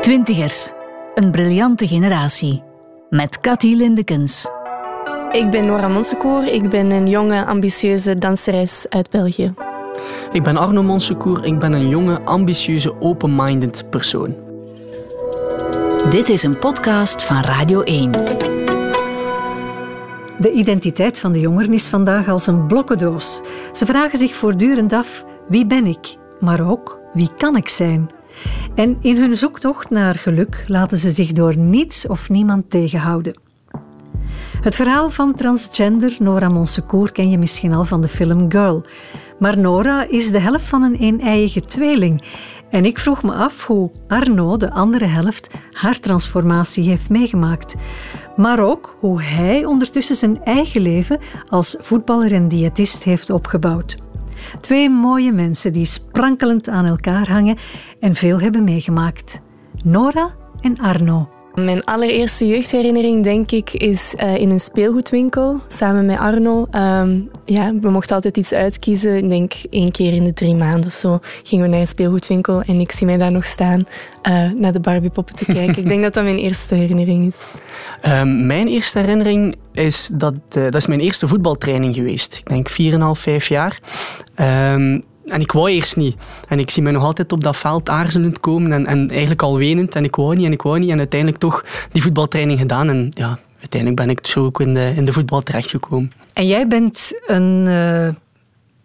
Twintigers. Een briljante generatie. Met Cathy Lindekens. Ik ben Nora Monsecour. Ik ben een jonge, ambitieuze danseres uit België. Ik ben Arno Monsecour. Ik ben een jonge, ambitieuze, open-minded persoon. Dit is een podcast van Radio 1. De identiteit van de jongeren is vandaag als een blokkendoos. Ze vragen zich voortdurend af: wie ben ik? Maar ook wie kan ik zijn? En in hun zoektocht naar geluk laten ze zich door niets of niemand tegenhouden. Het verhaal van transgender Nora Monsecour ken je misschien al van de film Girl. Maar Nora is de helft van een een-eiige tweeling. En ik vroeg me af hoe Arno, de andere helft, haar transformatie heeft meegemaakt. Maar ook hoe hij ondertussen zijn eigen leven als voetballer en diëtist heeft opgebouwd. Twee mooie mensen die sprankelend aan elkaar hangen en veel hebben meegemaakt. Nora en Arno. Mijn allereerste jeugdherinnering, denk ik, is uh, in een speelgoedwinkel samen met Arno. Um, ja, we mochten altijd iets uitkiezen. Ik denk één keer in de drie maanden of zo gingen we naar een speelgoedwinkel en ik zie mij daar nog staan uh, naar de Barbiepoppen te kijken. ik denk dat dat mijn eerste herinnering is. Um, mijn eerste herinnering is dat, uh, dat is mijn eerste voetbaltraining geweest. Ik denk 4,5, 5 jaar. Um, en ik wou eerst niet. En ik zie me nog altijd op dat veld aarzelend komen en, en eigenlijk al wenend. En ik wou niet en ik wou niet. En uiteindelijk toch die voetbaltraining gedaan. En ja, uiteindelijk ben ik zo ook in de, in de voetbal terechtgekomen. En jij bent een uh,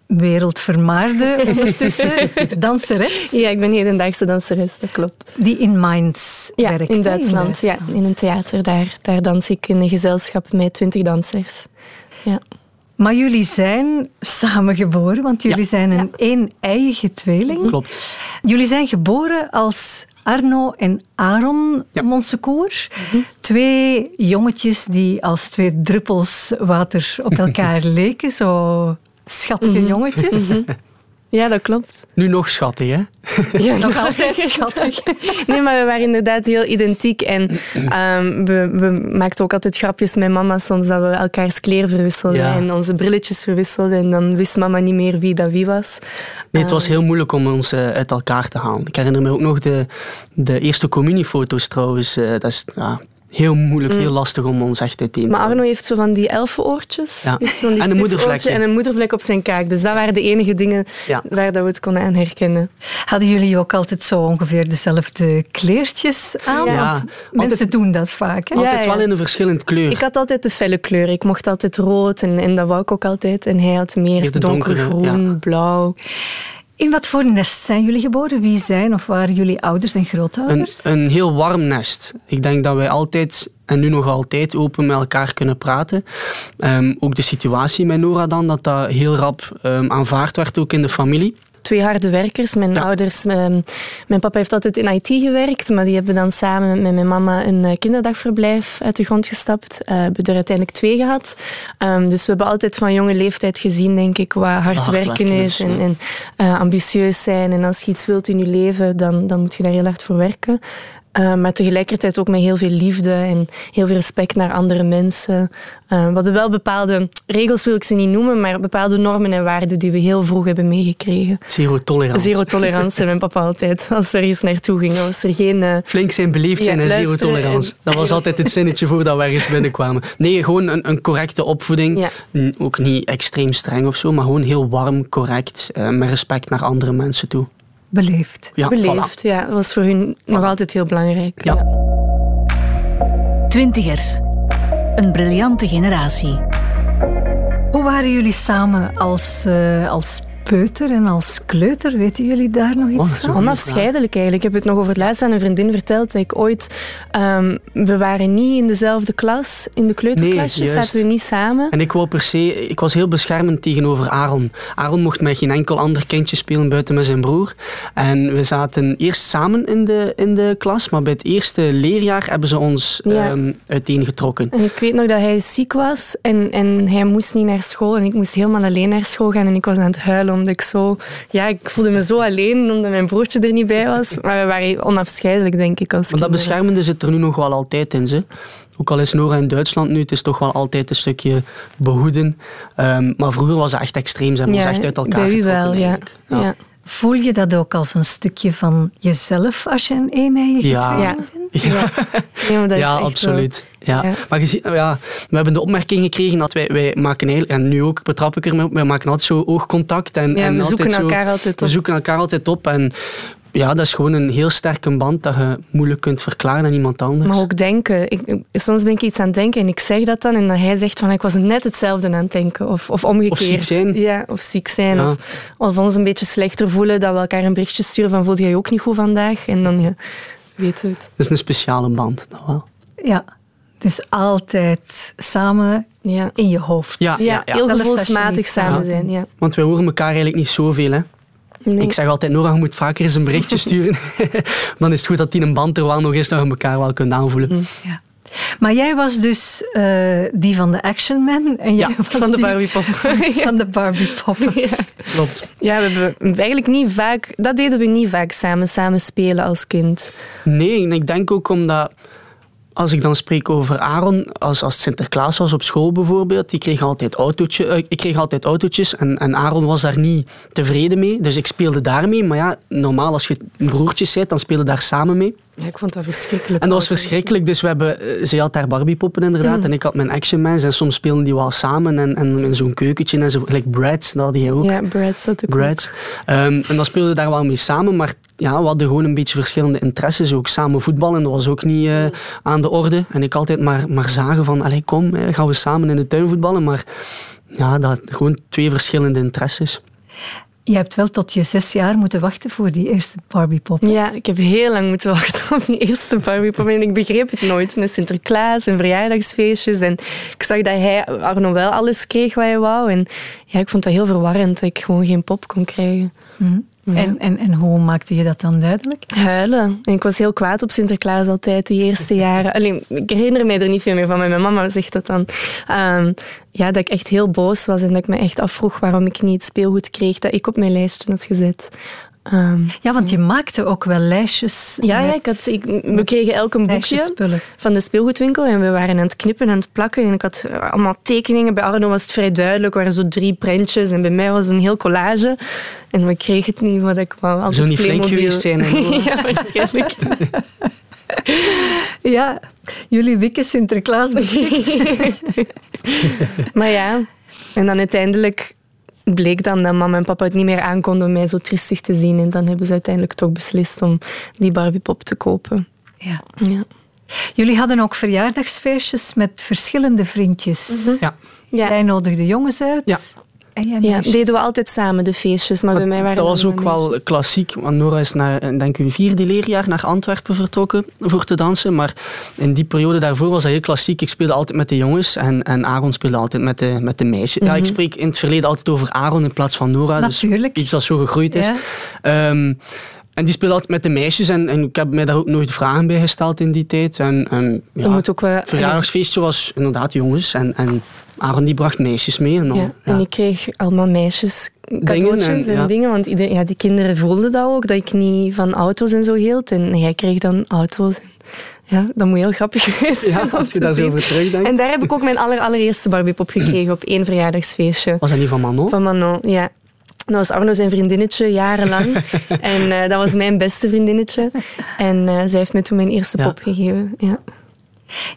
wereldvermaarde ondertussen danseres? Ja, ik ben hedendaagse danseres, dat klopt. Die in Mainz ja, werkt. in Duitsland. In ja, in een theater. Daar, daar dans ik in een gezelschap met twintig dansers. Ja. Maar jullie zijn samengeboren, want jullie ja. zijn een een-eiige tweeling. Klopt. Jullie zijn geboren als Arno en Aaron ja. Mm -hmm. Twee jongetjes die als twee druppels water op elkaar leken. Zo schattige mm -hmm. jongetjes. Mm -hmm. Ja, dat klopt. Nu nog schattig, hè? Ja, nog altijd schattig. Nee, maar we waren inderdaad heel identiek. En um, we, we, maakten ook altijd grapjes met mama soms dat we elkaars kleren verwisselden ja. en onze brilletjes verwisselden. En dan wist mama niet meer wie dat wie was. Nee, het was heel moeilijk om ons uh, uit elkaar te halen. Ik herinner me ook nog de, de eerste communiefoto's trouwens. Uh, dat is... Ja, heel moeilijk, heel lastig om ons echt uit te Maar Arno heeft zo van die elfenoortjes. Ja. Die en een moedervlek. En een moedervlek op zijn kaak. Dus dat waren de enige dingen ja. waar dat we het konden aan herkennen. Hadden jullie ook altijd zo ongeveer dezelfde kleertjes aan? Ja. Mensen altijd, doen dat vaak. Hè? Altijd wel in een verschillend kleur. Ik had altijd de felle kleur. Ik mocht altijd rood en, en dat wou ik ook altijd. En hij had meer, donkergroen, blauw. In wat voor nest zijn jullie geboren? Wie zijn of waren jullie ouders en grootouders? Een, een heel warm nest. Ik denk dat wij altijd, en nu nog altijd, open met elkaar kunnen praten. Um, ook de situatie met Nora dan, dat dat heel rap um, aanvaard werd ook in de familie twee harde werkers. Mijn ja. ouders, mijn, mijn, papa heeft altijd in IT gewerkt, maar die hebben dan samen met mijn mama een kinderdagverblijf uit de grond gestapt. Uh, hebben er uiteindelijk twee gehad. Um, dus we hebben altijd van jonge leeftijd gezien, denk ik, wat hard, hard werken, werken is en, en uh, ambitieus zijn. En als je iets wilt in je leven, dan, dan moet je daar heel hard voor werken. Uh, maar tegelijkertijd ook met heel veel liefde en heel veel respect naar andere mensen. Uh, we hadden wel bepaalde regels, wil ik ze niet noemen, maar bepaalde normen en waarden die we heel vroeg hebben meegekregen. Zero tolerantie. Zero tolerantie, zei mijn papa altijd. Als we ergens naartoe gingen, was er geen... Uh... Flink zijn, beleefd zijn ja, en zero tolerantie. En... Dat was altijd het zinnetje voordat we ergens binnenkwamen. Nee, gewoon een, een correcte opvoeding. Ja. Ook niet extreem streng of zo, maar gewoon heel warm, correct, met respect naar andere mensen toe. Beleefd. Ja, Beleefd, voilà. ja. Dat was voor hun nog altijd heel belangrijk. Ja. ja. Twintigers. Een briljante generatie. Hoe waren jullie samen als, uh, als peuter en als kleuter? Weten jullie daar nog iets van? Onafscheidelijk eigenlijk. Ik heb het nog over het laatst aan een vriendin verteld. Dat ik ooit... Um, we waren niet in dezelfde klas. In de kleuterklasje nee, zaten we niet samen. En ik wou per se... Ik was heel beschermend tegenover Aaron. Aaron mocht met geen enkel ander kindje spelen buiten met zijn broer. En we zaten eerst samen in de, in de klas, maar bij het eerste leerjaar hebben ze ons ja. um, uiteengetrokken. En ik weet nog dat hij ziek was en, en hij moest niet naar school. En ik moest helemaal alleen naar school gaan en ik was aan het huilen omdat ik zo... Ja, ik voelde me zo alleen omdat mijn broertje er niet bij was. Maar we waren onafscheidelijk, denk ik, als Maar dat beschermende zit er nu nog wel altijd in, ze. Ook al is Nora in Duitsland nu, het is toch wel altijd een stukje behoeden. Um, maar vroeger was het echt extreem, ze hebben ja, ons echt uit elkaar bij u wel, ja. ja. ja. Voel je dat ook als een stukje van jezelf als je een eenijige Ja. Ja. Ja, ja, dat absoluut. Ja. Ja. Maar je ziet, ja, we hebben de opmerking gekregen dat wij, wij maken eigenlijk, en nu ook betrap ik ermee op, wij maken altijd zo oogcontact. En, Ja, en we zoeken zo- elkaar altijd We op. zoeken elkaar altijd op. En ja, dat is gewoon een heel sterke band dat je moeilijk kunt verklaren aan iemand anders. Maar ook denken. Ik, soms ben ik iets aan het denken en ik zeg dat dan. En dan hij zegt van ik was net hetzelfde aan het denken. Of, of omgekeerd. Of ziek zijn. Ja, of ziek zijn. Ja. Of, of ons een beetje slechter voelen. Dat we elkaar een berichtje sturen van voel jij ook niet goed vandaag? En dan ja, weten we het. Dat is een speciale band, dat wel. Ja, dus altijd samen Ja, in je hoofd. Ja, ja, ja, heel gevoelsmatig samen zijn. Ja. Want wij horen elkaar eigenlijk niet zoveel. Hè. Nee. Ik zeg altijd, Nora, je moet vaker eens een berichtje sturen. Dan is het goed dat die een band er wel nog is, dat je elkaar wel kunt aanvoelen. Ja. Maar jij was dus eh, die van de Action Man en jij Ja, was van de Barbie pop. van de Barbie poppen. ja. Klopt. ja, we hebben eigenlijk niet vaak... Dat deden we niet vaak samen, samen spelen als kind. Nee, en ik denk ook omdat... Als ik dan spreek over Aaron, als, als Sinterklaas was op school bijvoorbeeld, die kreeg altijd autootje, eh, ik kreeg altijd autootjes en, en Aaron was daar niet tevreden mee. Dus ik speelde daarmee. Maar ja, normaal als je broertjes bent, dan speel je daar samen mee. Ja, ik vond dat verschrikkelijk. En dat was verschrikkelijk. Dus we hebben, eh, zij had daar Barbiepoppen inderdaad en ik had mijn Action Mans. En soms speelden die wel samen en, en in zo'n keukentje en zo. Like Brads, dat had hij ook. Ja, Brad zat ook. Brads. Ehm, en dan speelden we daar wel mee samen, maar ja, we hadden gewoon een beetje verschillende interesses. Ook samen voetballen, dat was ook niet eh, aan de orde. En ik altijd maar, maar zagen van, allee, kom, gaan we samen in de tuin voetballen. Maar ja, dat, gewoon twee verschillende interesses. Je hebt wel tot je zes jaar moeten wachten voor die eerste Barbie pop. Ja, ik heb heel lang moeten wachten op die eerste Barbie-pop. En ik begreep het nooit met Sinterklaas en verjaardagsfeestjes. En ik zag dat hij, Arno, wel alles kreeg wat hij wou. En ja, ik vond dat heel verwarrend dat ik gewoon geen pop kon krijgen. Mhm. Ja. En, en, en hoe maakte je dat dan duidelijk? Huilen. En ik was heel kwaad op Sinterklaas altijd, die eerste jaren. Alleen, ik herinner mij er niet veel meer van, maar mijn mama zegt dat dan. Ehm, ja, dat ik echt heel boos was en dat ik me echt afvroeg waarom ik niet het speelgoed kreeg dat ik op mijn lijstje had gezet. Ehm, Ja, want je maakte ook wel lijstjes. ja, ja ik had, ik, we kregen elk een boekje. van de speelgoedwinkel en we waren aan het knippen en aan het plakken. En ik had eh, allemaal tekeningen. Bij Arno was het vrij duidelijk. Er waren zo drie prentjes. En bij mij was het een heel collage. En we kregen het niet wat ik wou. Altijd Zou niet flink Playmobil. geweest zijn, ja, waarschijnlijk. Ja, jullie wikken Sinterklaas beschikt. maar ja, en dan uiteindelijk bleek dan dat mama en papa het niet meer aankonden om mij zo triestig te zien. En dan hebben ze uiteindelijk toch beslist om die Barbiepop te kopen. Ja. Ja. Jullie hadden ook verjaardagsfeestjes met verschillende vriendjes. Ja. Ja. Jij nodigde jongens uit. Ja. Ja, deden we altijd samen de feestjes, maar bij mij waren dat was ook wel klassiek, want Nora is naar, eh, denk ik, een vierde leerjaar naar Antwerpen vertrokken voor te dansen. Maar in die periode daarvoor was dat heel klassiek. Ik speelde altijd met de jongens en, en Aaron speelde altijd met de, met de meisjes. Ja, ik spreek in het verleden altijd over Aaron in plaats van Nora. Natuurlijk. Dus iets dat zo gegroeid is. Ja. Ehm, en die speelde altijd met de meisjes en, en ik heb mij daar ook nooit vragen bij gesteld in die tijd. En, en, ja, Je moet ook wel... het verjaardagsfeestje was inderdaad jongens en, en Aaron die bracht meisjes mee. En dan, Ja, en ik kreeg allemaal meisjes cadeautjes en, dingen. Want ja, die kinderen voelden dat ook, dat ik niet van auto's en zo hield. En jij kreeg dan auto's. En, ja, dat moet heel grappig geweest zijn Ja, als je daar zo over terugdenkt. En daar heb ik ook mijn aller, allereerste Barbiepop gekregen op één verjaardagsfeestje. Was dat niet van Manon? Van Manon, ja. Dat was Arno zijn vriendinnetje, jarenlang. en eh, dat was mijn beste vriendinnetje. En eh, zij heeft me toen mijn eerste Ja. pop gegeven. Ja.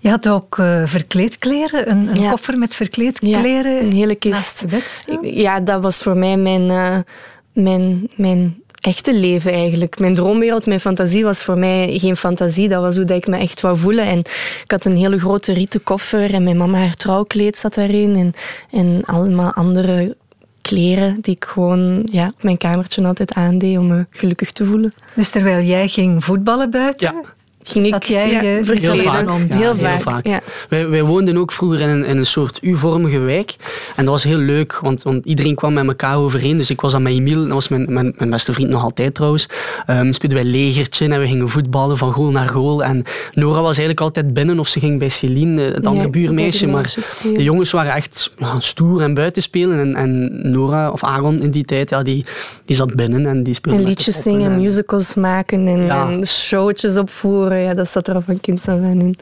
Je had ook eh, verkleedkleren, een, een Ja. koffer met verkleedkleren. Ja, een hele kist. bed. Ja, dat was voor mij mijn, eh, mijn, mijn echte leven eigenlijk. Mijn droomwereld, mijn fantasie was voor mij geen fantasie. Dat was hoe dat ik me echt wou voelen. En ik had een hele grote rieten koffer en mijn mama haar trouwkleed zat daarin. En, en allemaal andere kleren die ik gewoon ja, op mijn kamertje altijd aandeed om me gelukkig te voelen. Dus terwijl jij ging voetballen buiten, Ja. Ging ik jij ja, je- Heel verkleden. vaak. Ja, Heel heel vaak. Wij, wij woonden ook vroeger in een, in een soort U-vormige wijk. En dat was heel leuk, want, want iedereen kwam met elkaar overeen. Dus ik was dan met Emiel, dat was mijn, mijn, mijn beste vriend nog altijd trouwens. Um, speelden wij legertje en we gingen voetballen van goal naar goal. En Nora was eigenlijk altijd binnen of ze ging bij Celine, eh, het andere buurmeisje. Maar de jongens waren echt stoer en buiten spelen. En, en Nora, of Aaron in die tijd, ja, die, die zat binnen en die speelde En liedjes zingen, en- musicals maken en, en showtjes opvoeren. Ja, dat zat er al van kinds af aan in.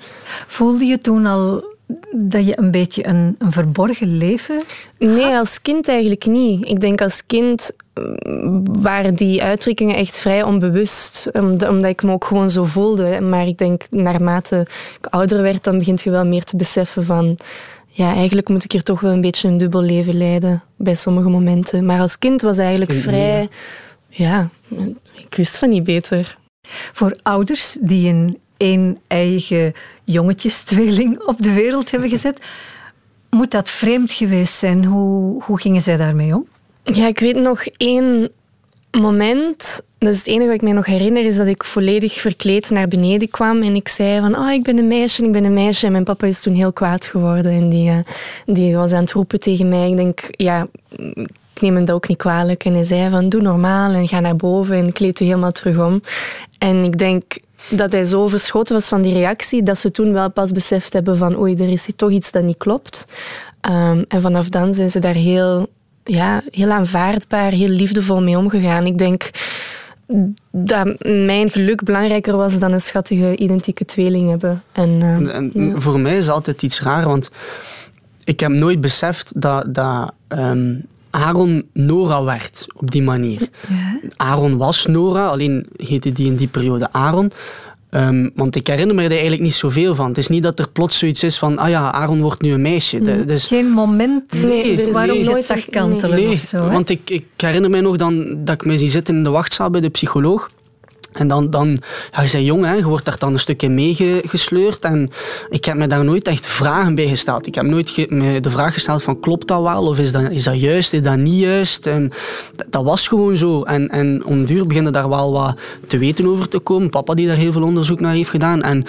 voelde je toen al dat je een beetje een, een verborgen leven Nee, als kind eigenlijk niet. Ik denk als kind mm, waren die uitdrukkingen echt vrij onbewust, omdat ik me ook gewoon zo voelde. Maar ik denk, naarmate ik ouder werd, dan begint je wel meer te beseffen van... Ja, eigenlijk moet ik hier toch wel een beetje een dubbel leven leiden bij sommige momenten. Maar als kind was eigenlijk vrij... Ja, ik wist van niet beter. Voor ouders die een een eigen jongetjestweeling op de wereld hebben gezet, moet dat vreemd geweest zijn? Hoe, hoe gingen zij daarmee om? Ja, ik weet nog één moment. Dat is het enige wat ik me nog herinner, is dat ik volledig verkleed naar beneden kwam en ik zei van, oh, ik ben een meisje, ik ben een meisje. En mijn papa is toen heel kwaad geworden en die, uh, die was aan het roepen tegen mij. Ik denk, ja, ik neem hem dat ook niet kwalijk. En hij zei van, doe normaal en ga naar boven en kleed u helemaal terug om. En ik denk, dat hij zo verschoten was van die reactie, dat ze toen wel pas beseft hebben van oei, er is hier toch iets dat niet klopt. Um, en vanaf dan zijn ze daar heel, ja, heel aanvaardbaar, heel liefdevol mee omgegaan. Ik denk dat mijn geluk belangrijker was dan een schattige identieke tweeling hebben. En, uh, en ja. Voor mij is altijd iets raar, want ik heb nooit beseft dat, dat um, Aaron Nora werd op die manier. Ja. Aaron was Nora, alleen heette die in die periode Aaron. Um, want ik herinner me er eigenlijk niet zoveel van. Het is niet dat er plots zoiets is van, ah ja, Aaron wordt nu een meisje. Dus, Geen moment nee, waarom nooit zag kantelen nee, of zo. Want ik, ik herinner me nog dan dat ik me zie zitten in de wachtzaal bij de psycholoog. En dan, dan ja, je bent jong, hè, je wordt daar dan een stukje meegesleurd. En ik heb me daar nooit echt vragen bij gesteld. Ik heb nooit me de vraag gesteld van klopt dat wel? Of is dat, is dat juist? Is dat niet juist? En dat, dat, was gewoon zo. En, en om duur beginnen daar wel wat te weten over te komen. Papa die daar heel veel onderzoek naar heeft gedaan. En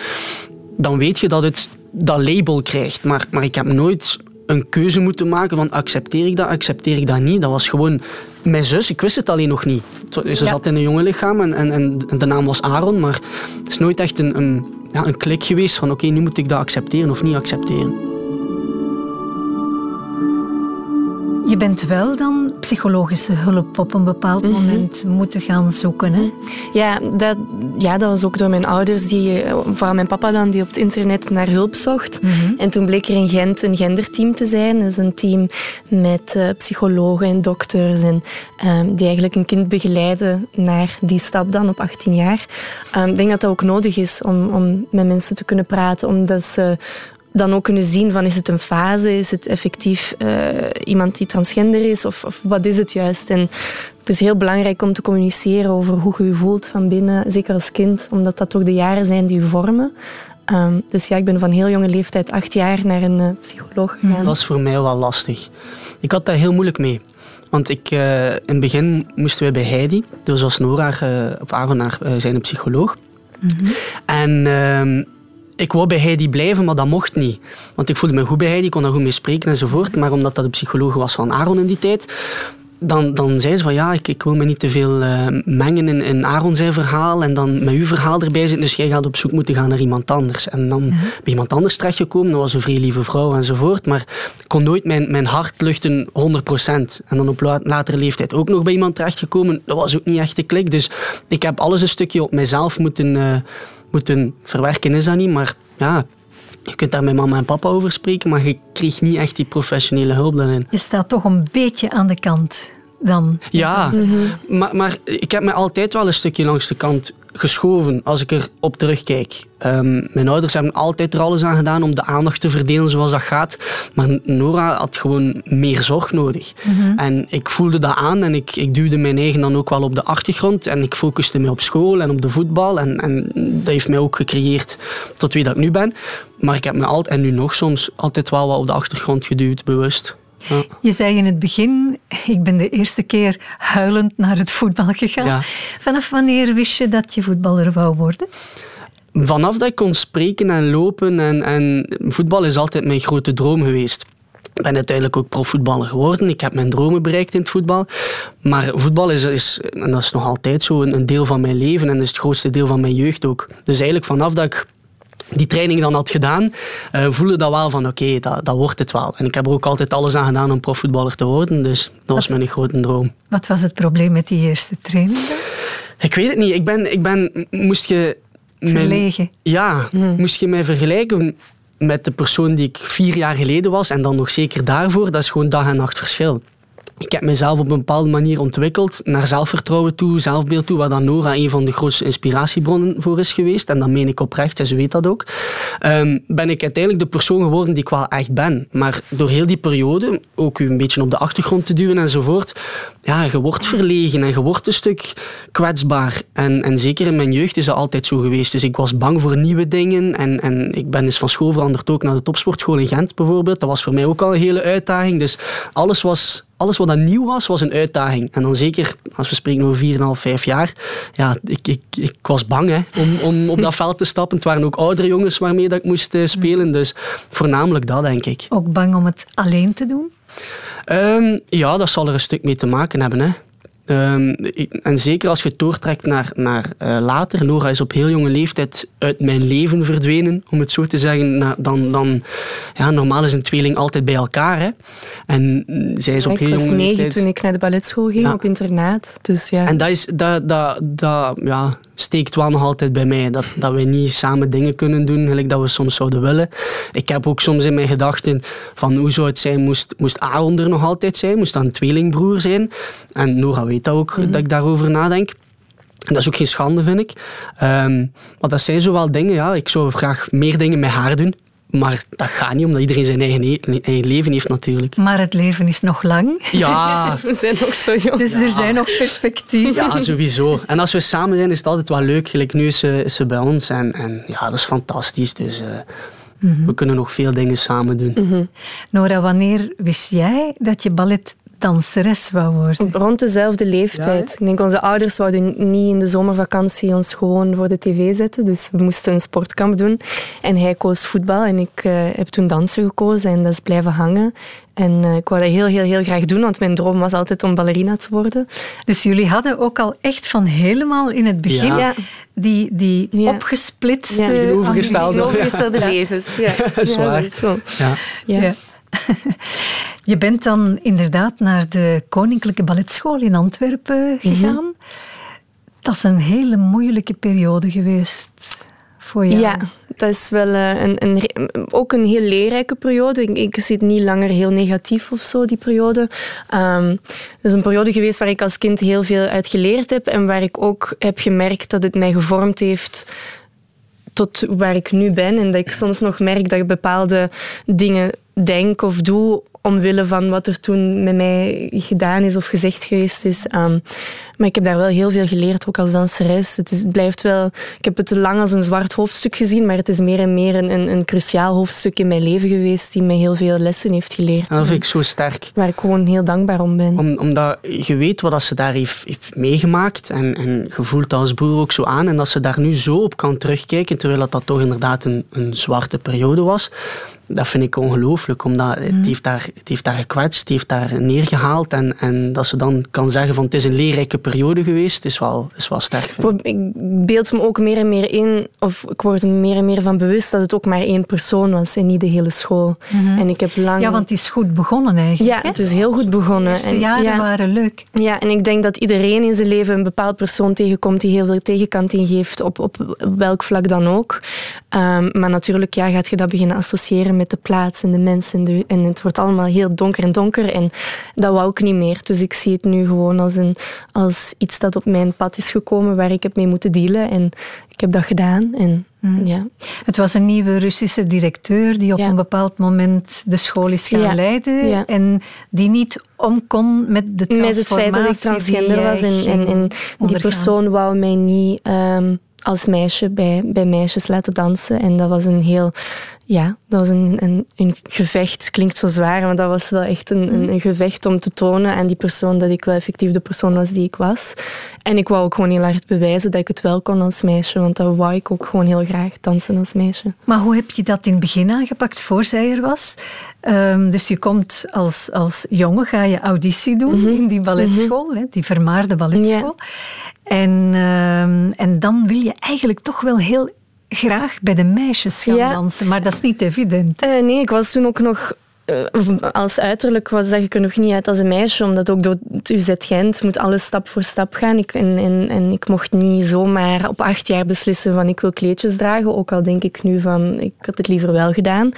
dan weet je dat het dat label krijgt. Maar, maar ik heb nooit een keuze moeten maken van accepteer ik dat, accepteer ik dat niet. Dat was gewoon mijn zus, ik wist het alleen nog niet. Ze zat in een jonge lichaam en, en, en de naam was Aaron, maar het is nooit echt een, een, ja, een klik geweest van oké, nu moet ik dat accepteren of niet accepteren. Je bent wel dan psychologische hulp op een bepaald mhm. moment moeten gaan zoeken. Hè? Ja, dat, ja, dat was ook door mijn ouders, die, vooral mijn papa dan, die op het internet naar hulp zocht. Mhm. En toen bleek er in Gent een genderteam te zijn. Is een team met uh, psychologen en dokters en, um, die eigenlijk een kind begeleiden naar die stap dan op 18 jaar. Um, ik denk dat dat ook nodig is om, om met mensen te kunnen praten, omdat ze dan ook kunnen zien van is het een fase, is het effectief uh, iemand die transgender is of, of, wat is het juist. En het is heel belangrijk om te communiceren over hoe je je voelt van binnen, zeker als kind, omdat dat toch de jaren zijn die je vormen. Um, dus ja, ik ben van heel jonge leeftijd, acht jaar, naar een uh, psycholoog gegaan. Dat was voor mij wel lastig. Ik had daar heel moeilijk mee. Want ik, uh, in het begin moesten wij bij Heidi, dus als Nora, of Aaron, naar zijn psycholoog. Mm -hmm. En ehm, ik wou bij Heidi blijven, maar dat mocht niet. Want ik voelde me goed bij Heidi, kon daar goed mee spreken enzovoort. Maar omdat dat de psycholoog was van Aaron in die tijd, dan, dan zei ze van ja, ik, ik wil me niet te veel uh, mengen in, in Aaron zijn verhaal en dan met uw verhaal erbij zitten. Dus jij gaat op zoek moeten gaan naar iemand anders. En dan bij iemand anders terechtgekomen, dat was een vrij lieve vrouw enzovoort. Maar ik kon nooit mijn, mijn hart luchten 100%. En dan op latere leeftijd ook nog bij iemand terechtgekomen. Dat was ook niet echt de klik. Dus ik heb alles een stukje op mezelf moeten... Uh, moeten verwerken is dat niet, maar ja, je kunt daar met mama en papa over spreken, maar je kreeg niet echt die professionele hulp daarin. Je staat toch een beetje aan de kant dan. Ja, mhm. maar, maar ik heb me altijd wel een stukje langs de kant geschoven als ik er op terugkijk. Um, mijn ouders hebben altijd er alles aan gedaan om de aandacht te verdelen zoals dat gaat. Maar Nora had gewoon meer zorg nodig. Mhm. En ik voelde dat aan en ik, ik duwde mijn eigen dan ook wel op de achtergrond. En ik focuste me op school en op de voetbal. En, en dat heeft mij ook gecreëerd tot wie dat ik nu ben. Maar ik heb me altijd, en nu nog soms, altijd wel wat op de achtergrond geduwd, bewust. Je zei in het begin, ik ben de eerste keer huilend naar het voetbal gegaan. Vanaf wanneer wist je dat je voetballer wou worden? Vanaf dat ik kon spreken en lopen. En, en voetbal is altijd mijn grote droom geweest. Ik ben uiteindelijk ook profvoetballer geworden. Ik heb mijn dromen bereikt in het voetbal. Maar voetbal is, is en dat is nog altijd zo, een, deel van mijn leven. En is het grootste deel van mijn jeugd ook. Dus eigenlijk vanaf dat ik die training dan had gedaan, uh, voelde dat wel van oké, dat, dat wordt het wel. En ik heb er ook altijd alles aan gedaan om profvoetballer te worden, dus dat was mijn grote droom. Wat was het probleem met die eerste training Ik weet het niet. Ik ben, ik ben moest je... Verlegen. ja, hmm. moest je mij vergelijken met de persoon die ik vier jaar geleden was, en dan nog zeker daarvoor, dat is gewoon dag en nacht verschil ik heb mezelf op een bepaalde manier ontwikkeld naar zelfvertrouwen toe, zelfbeeld toe, waar dan Nora een van de grootste inspiratiebronnen voor is geweest. En dat meen ik oprecht, en ze weet dat ook. Um, ben ik uiteindelijk de persoon geworden die ik wel echt ben. Maar door heel die periode, ook u een beetje op de achtergrond te duwen enzovoort, ja, je wordt verlegen en je wordt een stuk kwetsbaar. En, en zeker in mijn jeugd is dat altijd zo geweest. Dus ik was bang voor nieuwe dingen. En, en ik ben eens van school veranderd ook naar de topsportschool in Gent bijvoorbeeld. Dat was voor mij ook al een hele uitdaging. Dus alles was alles wat dat nieuw was, was een uitdaging. En dan zeker, als we spreken over 4,5, 5 jaar, ja, ik, ik, ik was bang hè, om, om op dat veld te stappen. Het waren ook oudere jongens waarmee dat ik moest uh, spelen. Dus voornamelijk dat, denk ik. Ook bang om het alleen te doen? Um, ja, dat zal er een stuk mee te maken hebben. Hè. Um, en zeker als je het doortrekt naar, naar uh, later. Nora is op heel jonge leeftijd uit mijn leven verdwenen, om het zo te zeggen. Na, dan, dan, ja, normaal is een tweeling altijd bij elkaar. Hè. En zij is op heel jonge leeftijd... Ik was negen toen ik naar de balletschool ging, op internaat. Dus, ja. En dat, is, dat, dat, dat ja, steekt wel nog altijd bij mij. Dat, dat we niet samen dingen kunnen doen, gelijk dat we soms zouden willen. Ik heb ook soms in mijn gedachten van hoe zou het zijn, moest, moest Aaron er nog altijd zijn? Moest dat een tweelingbroer zijn? En Nora weet dat ook, mhm. dat ik daarover nadenk. En dat is ook geen schande, vind ik. Um, maar dat zijn zo wel dingen, ja. Ik zou graag meer dingen met haar doen. Maar dat gaat niet, omdat iedereen zijn eigen, eigen, leven heeft natuurlijk. Maar het leven is nog lang. Ja. we zijn nog zo jong. Dus er zijn nog perspectieven. Ja, sowieso. En als we samen zijn, is het altijd wel leuk. Gelijk nu is ze, is ze bij ons. En, en ja, dat is fantastisch. Dus uh, we kunnen nog veel dingen samen doen. Mhm. Nora, wanneer wist jij dat je ballet danseres wou worden? Rond dezelfde leeftijd. Ik denk, onze ouders wouden niet in de zomervakantie ons gewoon voor de tv zetten. Dus we moesten een sportkamp doen. En hij koos voetbal en ik uh, heb toen dansen gekozen en dat is blijven hangen. En uh, ik wou dat heel, heel, heel graag doen, want mijn droom was altijd om ballerina te worden. Dus jullie hadden ook al echt van helemaal in het begin ja. die, die ja. opgesplitste... Ja, overgestelde levens. Ja, dat is waar. Ja. ja. Je bent dan inderdaad naar de Koninklijke Balletschool in Antwerpen gegaan. Mhm. Dat is een hele moeilijke periode geweest voor jou. Ja, dat is wel eh, een, een, ook een heel leerrijke periode. Ik, ik zit niet langer heel negatief of zo, die periode. Um, het is een periode geweest waar ik als kind heel veel uit geleerd heb en waar ik ook heb gemerkt dat het mij gevormd heeft tot waar ik nu ben. En dat ik soms nog merk dat ik bepaalde dingen denk of doe omwille van wat er toen met mij gedaan is of gezegd geweest is. Um, maar ik heb daar wel heel veel geleerd, ook als danseres. Het, is, het blijft wel... Ik heb het te lang als een zwart hoofdstuk gezien, maar het is meer en meer een, een, een cruciaal hoofdstuk in mijn leven geweest die mij heel veel lessen heeft geleerd. Dat vind ik zo sterk. Waar ik gewoon heel dankbaar om ben. Om, omdat je weet wat ze daar heeft, heeft meegemaakt en, en gevoeld als broer ook zo aan. En dat ze daar nu zo op kan terugkijken, terwijl dat, dat toch inderdaad een, een zwarte periode was dat vind ik ongelooflijk, omdat het, mm. heeft daar, het heeft daar gekwetst, het heeft daar neergehaald en, en dat ze dan kan zeggen van het is een leerrijke periode geweest, is wel, is wel sterk. Ik beeld me ook meer en meer in, of ik word er meer en meer van bewust dat het ook maar één persoon was en niet de hele school. Mhm. En ik heb lang... Ja, want het is goed begonnen eigenlijk. Ja, het is heel goed begonnen. De eerste jaren waren leuk. Ja, en ik denk dat iedereen in zijn leven een bepaald persoon tegenkomt die heel veel tegenkant ingeeft, op, op welk vlak dan ook. Um, maar natuurlijk ja, gaat je dat beginnen associëren met de plaats en de mensen. En, het wordt allemaal heel donker en donker. En dat wou ik niet meer. Dus ik zie het nu gewoon als, een, als iets dat op mijn pad is gekomen waar ik heb mee moeten dealen. En ik heb dat gedaan. En, hmm. ja. Het was een nieuwe Russische directeur die op een bepaald moment de school is gaan leiden. En die niet om kon met de transformatie Met het feit dat ik transgender was. En, en, en die persoon wou mij niet... Ehm, als meisje bij, bij meisjes laten dansen. En dat was een heel ja, dat was een, een, een gevecht. Klinkt zo zwaar, maar dat was wel echt een, een, een, gevecht om te tonen aan die persoon dat ik wel effectief de persoon was die ik was. En ik wou ook gewoon heel hard bewijzen dat ik het wel kon als meisje, want dat wou ik ook gewoon heel graag dansen als meisje. Maar hoe heb je dat in het begin aangepakt, voor zij er was? Um, dus je komt als, als jongen, ga je auditie doen mhm. in die balletschool, mm -hmm. die vermaarde balletschool. Ja. En, um, en dan wil je eigenlijk toch wel heel graag bij de meisjes gaan dansen, maar dat is niet evident. Uh, nee, ik was toen ook nog eh, als uiterlijk was, zag ik er nog niet uit als een meisje, omdat ook door het UZ Gent moet alles stap voor stap gaan. Ik, en, en, en ik mocht niet zomaar op acht jaar beslissen van ik wil kleedjes dragen, ook al denk ik nu van ik had het liever wel gedaan.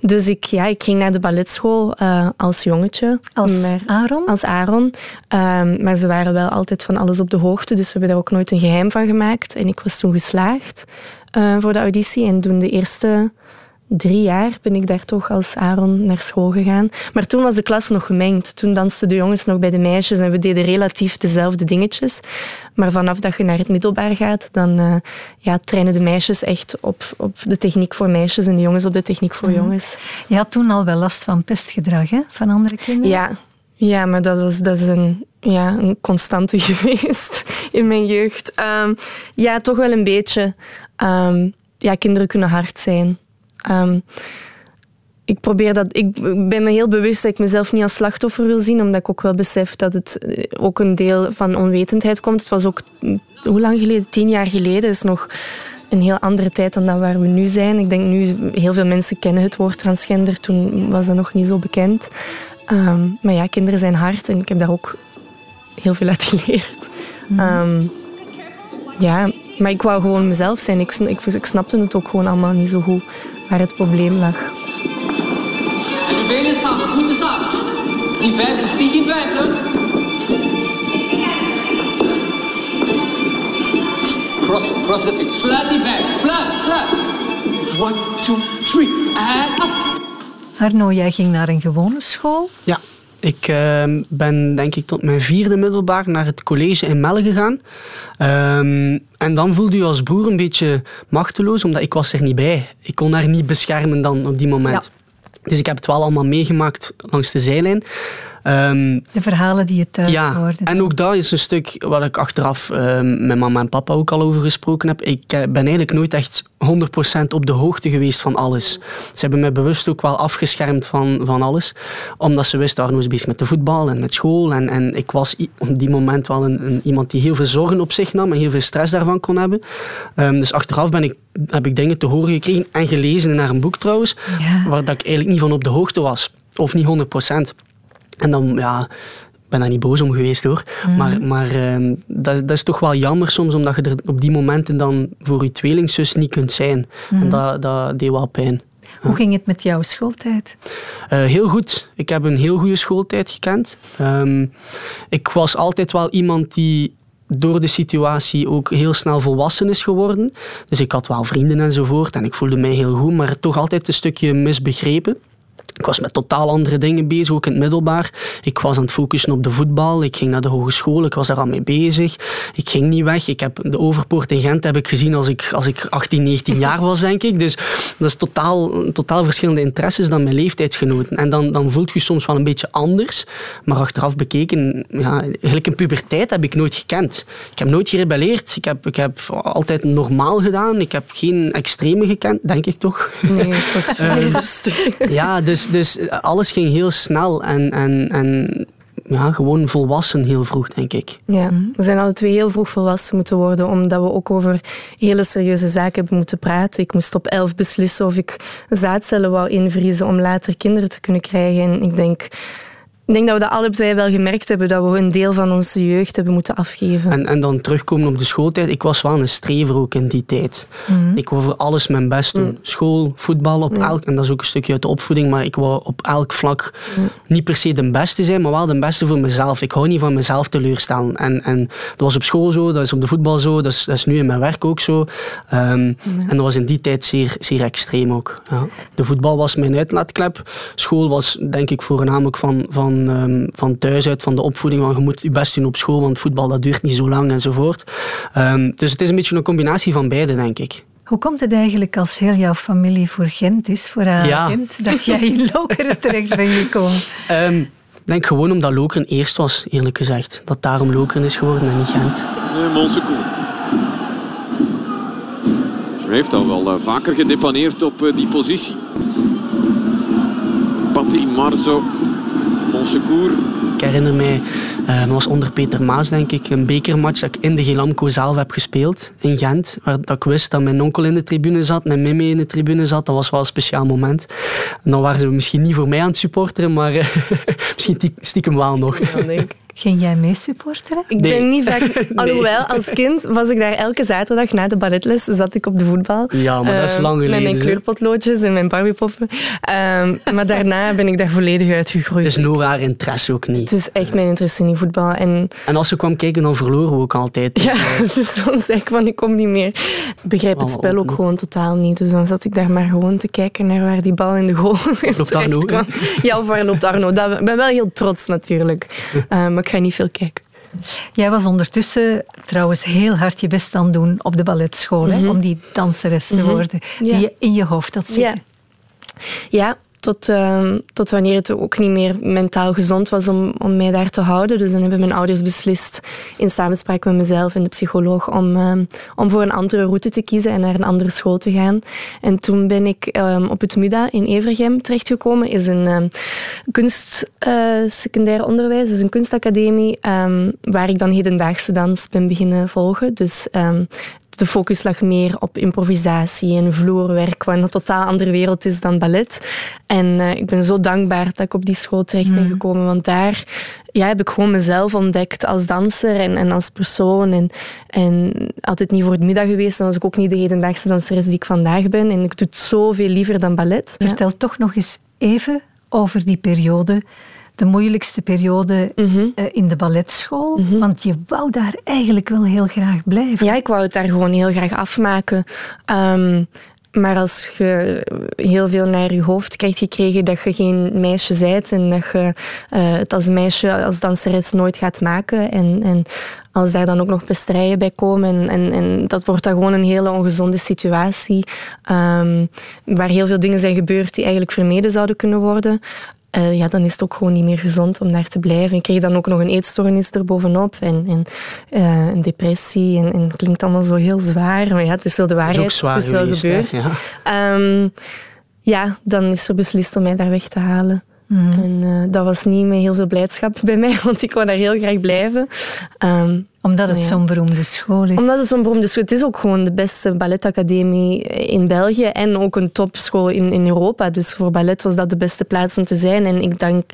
Dus ik, ja, ik ging naar de balletschool uh, als jongetje. Als maar, Aaron? Als Aaron. Um, maar ze waren wel altijd van alles op de hoogte, dus we hebben daar ook nooit een geheim van gemaakt. En ik was toen geslaagd uh, voor de auditie en toen de eerste drie jaar ben ik daar toch als Aaron naar school gegaan. Maar toen was de klas nog gemengd. Toen dansten de jongens nog bij de meisjes en we deden relatief dezelfde dingetjes. Maar vanaf dat je naar het middelbaar gaat, dan uh, ja, trainen de meisjes echt op, op de techniek voor meisjes en de jongens op de techniek voor mhm. jongens. Je had toen al wel last van pestgedrag hè? van andere kinderen? Ja, ja maar dat, was, dat is een, ja, een constante geweest in mijn jeugd. Um, ja, toch wel een beetje. Um, ja, kinderen kunnen hard zijn. Um, ik, probeer dat, ik ben me heel bewust dat ik mezelf niet als slachtoffer wil zien, omdat ik ook wel besef dat het eh, ook een deel van onwetendheid komt. Het was ook, hoe lang geleden? Tien jaar geleden is nog een heel andere tijd dan dat waar we nu zijn. Ik denk nu, heel veel mensen kennen het woord transgender. Toen was dat nog niet zo bekend. Um, maar ja, kinderen zijn hard en ik heb daar ook heel veel uit geleerd. Mm. Um, ja, maar ik wou gewoon mezelf zijn. Ik, ik, ik snapte het ook gewoon allemaal niet zo goed waar het probleem lag. En de benen samen, voeten samen. Die vijf, ik zie geen twijfelen. Cross, cross it. Sluit die vijf, sluit, sluit. One, two, three, and up. Arno, jij ging naar een gewone school? Ja, ik uh, ben denk ik tot mijn vierde middelbaar naar het college in Melle gegaan. Um, en dan voelde je als broer een beetje machteloos, omdat ik was er niet bij. Ik kon haar niet beschermen dan op die moment. Dus ik heb het wel allemaal meegemaakt langs de zijlijn. Um, de verhalen die je thuis ja, hoorde. En ook dat is een stuk waar ik achteraf uh, met mama en papa ook al over gesproken heb. Ik eh, ben eigenlijk nooit echt 100% op de hoogte geweest van alles. Ze hebben mij bewust ook wel afgeschermd van, van alles. Omdat ze wisten, Arno is bezig met de voetbal en met school. En, en ik was op die moment wel een, een, iemand die heel veel zorgen op zich nam en heel veel stress daarvan kon hebben. Um, dus achteraf ben ik, heb ik dingen te horen gekregen en gelezen naar een boek trouwens, ja. waar dat ik eigenlijk niet van op de hoogte was. Of niet 100%. En dan, ja, ik ben daar niet boos om geweest hoor. Mhm. Maar, maar uh, dat, dat, is toch wel jammer soms, omdat je er op die momenten dan voor je tweelingzus niet kunt zijn. En mhm. dat, dat deed wel pijn. Hoe ging het met jouw schooltijd? Uh, heel goed. Ik heb een heel goede schooltijd gekend. Um, ik was altijd wel iemand die door de situatie ook heel snel volwassen is geworden. Dus ik had wel vrienden enzovoort en ik voelde mij heel goed, maar toch altijd een stukje misbegrepen. Ik was met totaal andere dingen bezig, ook in het middelbaar. Ik was aan het focussen op de voetbal. Ik ging naar de hogeschool, ik was daar al mee bezig. Ik ging niet weg. Ik heb de Overpoort in Gent heb ik gezien als ik, als ik 18, 19 jaar was, denk ik. Dus dat is totaal, totaal verschillende interesses dan mijn leeftijdsgenoten. En dan, dan voelt je soms wel een beetje anders. Maar achteraf bekeken, ja, eigenlijk een puberteit heb ik nooit gekend. Ik heb nooit gerebelleerd. Ik heb, ik heb altijd normaal gedaan. Ik heb geen extreme gekend, denk ik toch. Nee, ik was vrij rustig. Ja, dus dus, alles ging heel snel en, en, en ja, gewoon volwassen heel vroeg, denk ik. Ja, we zijn alle twee heel vroeg volwassen moeten worden, omdat we ook over hele serieuze zaken hebben moeten praten. Ik moest op elf beslissen of ik zaadcellen wou invriezen om later kinderen te kunnen krijgen. En ik denk ik denk dat we dat allebei wel gemerkt hebben, dat we een deel van onze jeugd hebben moeten afgeven. En, en dan terugkomen op de schooltijd. Ik was wel een strever ook in die tijd. Mhm. Ik wou voor alles mijn best doen. Mhm. School, voetbal, op elk, en dat is ook een stukje uit de opvoeding, maar ik wou op elk vlak niet per se de beste zijn, maar wel de beste voor mezelf. Ik hou niet van mezelf teleurstellen. En, en dat was op school zo, dat is op de voetbal zo, dat is, dat is nu in mijn werk ook zo. Um, En dat was in die tijd zeer, zeer extreem ook. Ja. De voetbal was mijn uitlaatklep. School was denk ik voornamelijk van, van van, van thuis uit, van de opvoeding, want je moet je best doen op school, want voetbal dat duurt niet zo lang enzovoort. Um, dus het is een beetje een combinatie van beide, denk ik. Hoe komt het eigenlijk als heel jouw familie voor Gent is, voor haar Gent, dat jij in Lokeren terecht bent gekomen? Um, ik denk gewoon omdat Lokeren eerst was, eerlijk gezegd. Dat daarom Lokeren is geworden en niet Gent. Monsecoe. Ze heeft al wel uh, vaker gedepaneerd op uh, die positie. Patti Marzo ik herinner mij dat was onder Peter Maas, denk ik, een bekermatch dat ik in de Gelamco zelf heb gespeeld, in Gent. Waar dat ik wist dat mijn onkel in de tribune zat, mijn mimi in de tribune zat. Dat was wel een speciaal moment. En dan waren ze misschien niet voor mij aan het supporteren, maar misschien stiekem wel nog. Ging jij mee supporteren? Ik ben niet vaak... Alhoewel, als kind was ik daar elke zaterdag na de balletles, zat ik op de voetbal. Ja, maar dat is ehm, lang geleden. Met mijn kleurpotloodjes en mijn barbiepoppen. Um, maar daarna ben ik daar volledig uitgegroeid. Dus no haar interesse ook niet. Het is echt mijn interesse in voetbal. En, en als ze kwam kijken, dan verloren we ook altijd. Dus, ja, uh... dus dan zeg ik van, ik kom niet meer. Ik begrijp het spel ook gewoon totaal niet. Dus dan zat ik daar maar gewoon te kijken naar waar die bal in de goal Loopt Arno? Kwam. Ja, of waar loopt Arno? Ik ben wel heel trots natuurlijk. Um, ik ga niet veel kijken. Jij was ondertussen trouwens heel hard je best aan doen op de balletschool, hè, mhm. om die danseres te mhm. worden, die je in je hoofd had zitten. Ja, ja tot, uh, tot wanneer het ook niet meer mentaal gezond was om, om mij daar te houden. Dus dan hebben mijn ouders beslist, in samenspraak met mezelf en de psycholoog, om, uh, om voor een andere route te kiezen en naar een andere school te gaan. En toen ben ik uh, op het MUDA in Evergem terechtgekomen. is een kunst secundair onderwijs, dus een kunstacademie, waar ik dan hedendaagse dans ben beginnen volgen. Dus de focus lag meer op improvisatie en vloerwerk, wat een totaal andere wereld is dan ballet. En uh, ik ben zo dankbaar dat ik op die school terecht ben hmm. gekomen, want daar ja, heb ik gewoon mezelf ontdekt als danser en, en als persoon. En, en altijd niet voor het middag geweest, dan was ik ook niet de hedendaagse danseres die ik vandaag ben. En ik doe het zoveel liever dan ballet. Vertel toch nog eens even over die periode de moeilijkste periode mhm. eh, in de balletschool? Mhm. Want je wou daar eigenlijk wel heel graag blijven. Ja, ik wou het daar gewoon heel graag afmaken. Ehm, maar als je heel veel naar je hoofd krijgt gekregen dat je geen meisje bent en dat je uh, het als meisje, als danseres nooit gaat maken en, en als daar dan ook nog bestrijden bij komen en, en, en, dat wordt dan gewoon een hele ongezonde situatie um, waar heel veel dingen zijn gebeurd die eigenlijk vermeden zouden kunnen worden. Uh, ja, dan is het ook gewoon niet meer gezond om daar te blijven. Ik kreeg dan ook nog een eetstoornis erbovenop en, en uh, een depressie. En, en het klinkt allemaal zo heel zwaar, maar ja, het is wel de waarheid. Het is, het is wel gebeurd. ja. Um, ja, dan is er beslist om mij daar weg te halen. Mm. En uh, dat was niet met heel veel blijdschap bij mij, want ik wou daar heel graag blijven. Um, omdat het zo'n beroemde school is. Omdat het zo'n beroemde school is. Het is ook gewoon de beste balletacademie in België en ook een topschool in, in Europa. Dus voor ballet was dat de beste plaats om te zijn. En ik denk,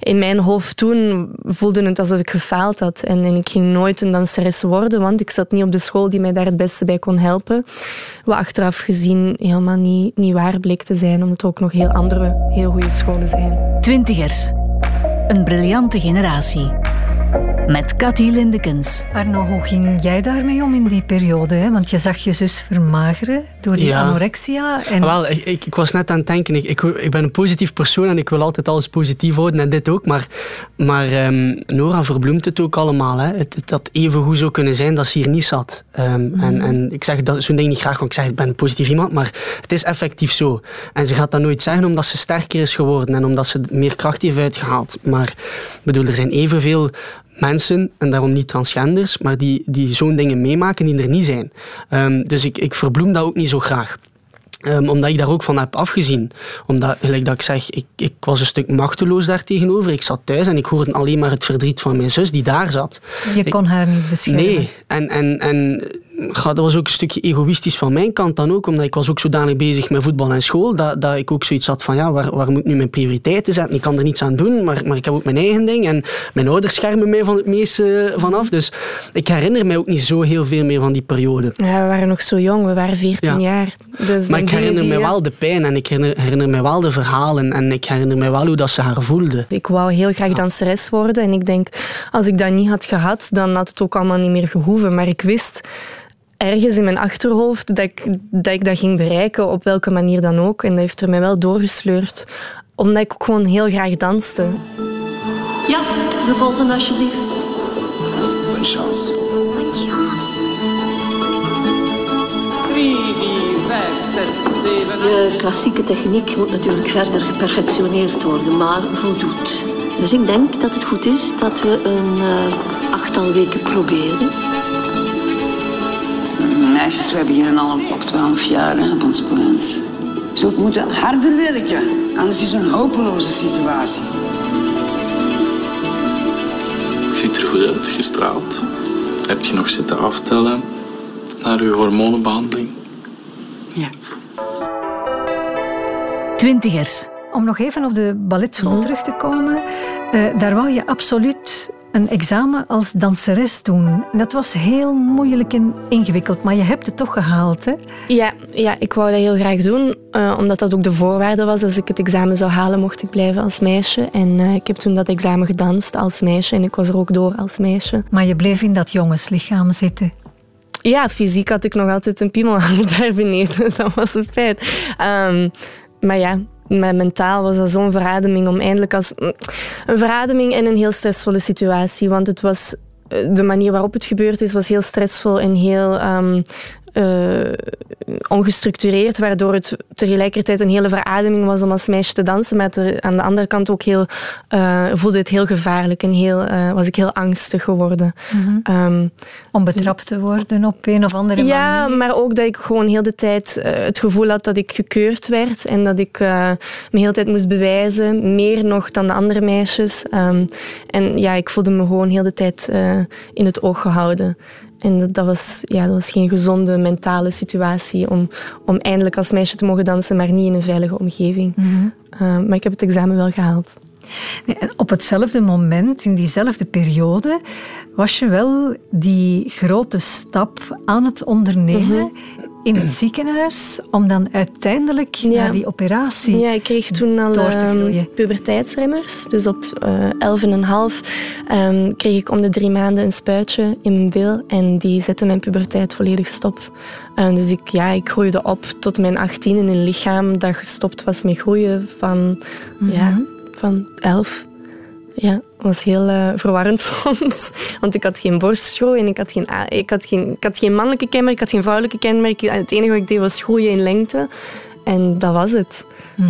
in mijn hoofd toen voelde het alsof ik gefaald had. En, en ik ging nooit een danseres worden, want ik zat niet op de school die mij daar het beste bij kon helpen. Wat achteraf gezien helemaal niet, niet waar bleek te zijn, omdat er ook nog heel andere, heel goede scholen zijn. Twintigers. Een briljante generatie met Cathy Lindekens. Arno, hoe ging jij daarmee om in die periode? Hè? Want je zag je zus vermageren door die anorexia. En... Wel, ik, ik, was net aan het denken, ik, ik, ik, ben een positief persoon en ik wil altijd alles positief houden en dit ook. Maar, maar um, Nora verbloemt het ook allemaal. Hè? Het, het had even goed zou kunnen zijn dat ze hier niet zat. Um, en, mhm. en ik zeg zo'n ding niet graag, want ik zeg ik ben een positief iemand, maar het is effectief zo. En ze gaat dat nooit zeggen omdat ze sterker is geworden en omdat ze meer kracht heeft uitgehaald. Maar bedoel, er zijn evenveel mensen, en daarom niet transgenders, maar die, die zo'n dingen meemaken die er niet zijn. Um, dus ik, ik verbloem dat ook niet zo graag. Um, omdat ik daar ook van heb afgezien. Omdat, gelijk dat ik zeg, ik, ik was een stuk machteloos daar tegenover. Ik zat thuis en ik hoorde alleen maar het verdriet van mijn zus die daar zat. Je kon haar niet beschermen. Nee. En, en, en dat was ook een stukje egoïstisch van mijn kant dan ook, omdat ik was ook zodanig bezig met voetbal en school, dat, dat ik ook zoiets had van, ja, waar, waar moet ik nu mijn prioriteiten zetten? Ik kan er niets aan doen, maar, maar ik heb ook mijn eigen ding en mijn ouders schermen mij van het meeste vanaf. Dus ik herinner mij ook niet zo heel veel meer van die periode. Ja, we waren nog zo jong, we waren 14 jaar. Dus maar ik herinner me wel de pijn en ik herinner, herinner me wel de verhalen en ik herinner me wel hoe dat ze haar voelde. Ik wou heel graag danseres worden en ik denk, als ik dat niet had gehad, dan had het ook allemaal niet meer gehoeven. Maar ik wist ergens in mijn achterhoofd dat ik, dat ik dat ging bereiken, op welke manier dan ook. En dat heeft er mij wel doorgesleurd, omdat ik ook gewoon heel graag danste. Ja, de volgende alsjeblieft. Bonne chance. Bonne chance. 3, 4, 5, 6, 7... De klassieke techniek moet natuurlijk verder geperfectioneerd worden, maar voldoet. Dus ik denk dat het goed is dat we een uh, achttal weken proberen meisjes, we beginnen al op 12 jaar hè, op ons plaats. Ze moeten harder werken, anders is het een hopeloze situatie. Je ziet er goed uitgestraald. Heb je nog zitten aftellen naar je hormonenbehandeling? Ja. Twintigers. Om nog even op de balletschool Mhm. terug te komen, eh, daar wou je absoluut een examen als danseres doen. Dat was heel moeilijk en ingewikkeld, maar je hebt het toch gehaald, hè? Ja, ja, ik wou dat heel graag doen, eh, omdat dat ook de voorwaarde was. Als ik het examen zou halen, mocht ik blijven als meisje. En eh, ik heb toen dat examen gedanst als meisje en ik was er ook door als meisje. Maar je bleef in dat jongenslichaam zitten. Ja, fysiek had ik nog altijd een piemel aan daar beneden. Dat was een feit. Ehm, maar ja, mijn mentaal was dat zo'n verademing om eindelijk als... Een verademing en een heel stressvolle situatie. Want het was... eh, De manier waarop het gebeurd is, was heel stressvol en heel... ehm, eh, ongestructureerd, waardoor het tegelijkertijd een hele verademing was om als meisje te dansen, maar er, aan de andere kant ook heel, eh, voelde het heel gevaarlijk en heel, eh, was ik heel angstig geworden. Ehm, Om betrapt te worden op een of andere ja, manier. maar ook dat ik gewoon heel de tijd het gevoel had dat ik gekeurd werd en dat ik me heel de tijd moest bewijzen, meer nog dan de andere meisjes. Ehm, en ja, ik voelde me gewoon heel de tijd in het oog gehouden. En dat, was, ja, dat was geen gezonde mentale situatie om, om eindelijk als meisje te mogen dansen, maar niet in een veilige omgeving. Ehm, maar ik heb het examen wel gehaald. Op hetzelfde moment, in diezelfde periode, was je wel die grote stap aan het ondernemen in het ziekenhuis om dan uiteindelijk naar die operatie Ja, ik kreeg toen al ehm, puberteitsremmers. Dus op eh 11,5 ehm, kreeg ik om de drie maanden een spuitje in mijn bil. En die zette mijn puberteit volledig stop. Eh, dus ik, ja, ik groeide op tot mijn 18 in een lichaam dat gestopt was met groeien van, ja, van 11. Ja, dat was heel eh, verwarrend soms. Want ik had geen borstgroei en ik had geen, ik, had geen, ik had geen mannelijke kenmerk, ik had geen vrouwelijke kenmerk. Het enige wat ik deed was groeien in lengte. En dat was het.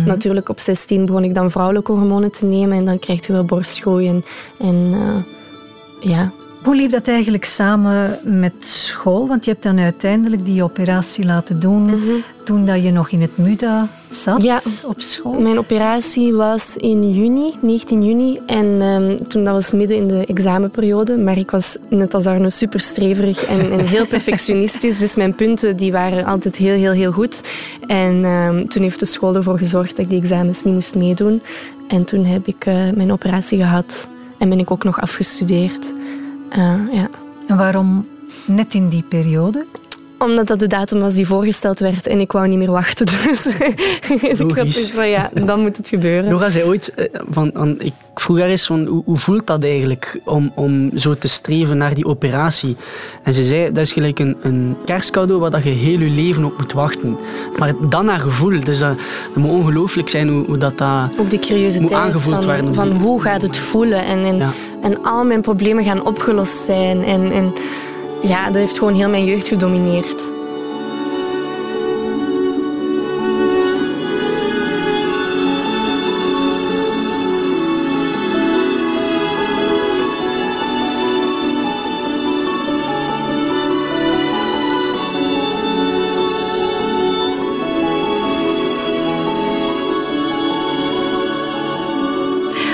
Natuurlijk, op 16 begon ik dan vrouwelijke hormonen te nemen en dan krijg je wel borstgroei. En, en eh, ja, Hoe liep dat eigenlijk samen met school? Want je hebt dan uiteindelijk die operatie laten doen toen dat je nog in het MUDA zat Ja. op school. Mijn operatie was in juni, 19 juni. En ehm, toen dat was midden in de examenperiode. Maar ik was net als Arno super streverig en, en heel perfectionistisch. Dus mijn punten die waren altijd heel, heel, heel goed. En ehm, toen heeft de school ervoor gezorgd dat ik die examens niet moest meedoen. En toen heb ik eh, mijn operatie gehad. En ben ik ook nog afgestudeerd. Eh, ja. En waarom net in die periode? Omdat dat de datum was die voorgesteld werd en ik wou niet meer wachten. Dus ik had Logisch. zoiets van, ja, dan moet het gebeuren. Nora zei ooit, eh, van, van, ik vroeg haar eens, van, hoe, hoe voelt dat eigenlijk om, om zo te streven naar die operatie? En ze zei, dat is gelijk een, een kerstcadeau waar dat je heel je leven op moet wachten. Maar dan naar gevoel, dus dat, dat moet ongelooflijk zijn hoe, hoe dat, dat Ook de moet curiositeit aangevoeld van, worden. van hoe gaat het voelen en, en, Ja. En al mijn problemen gaan opgelost zijn. En, en ja, dat heeft gewoon heel mijn jeugd gedomineerd.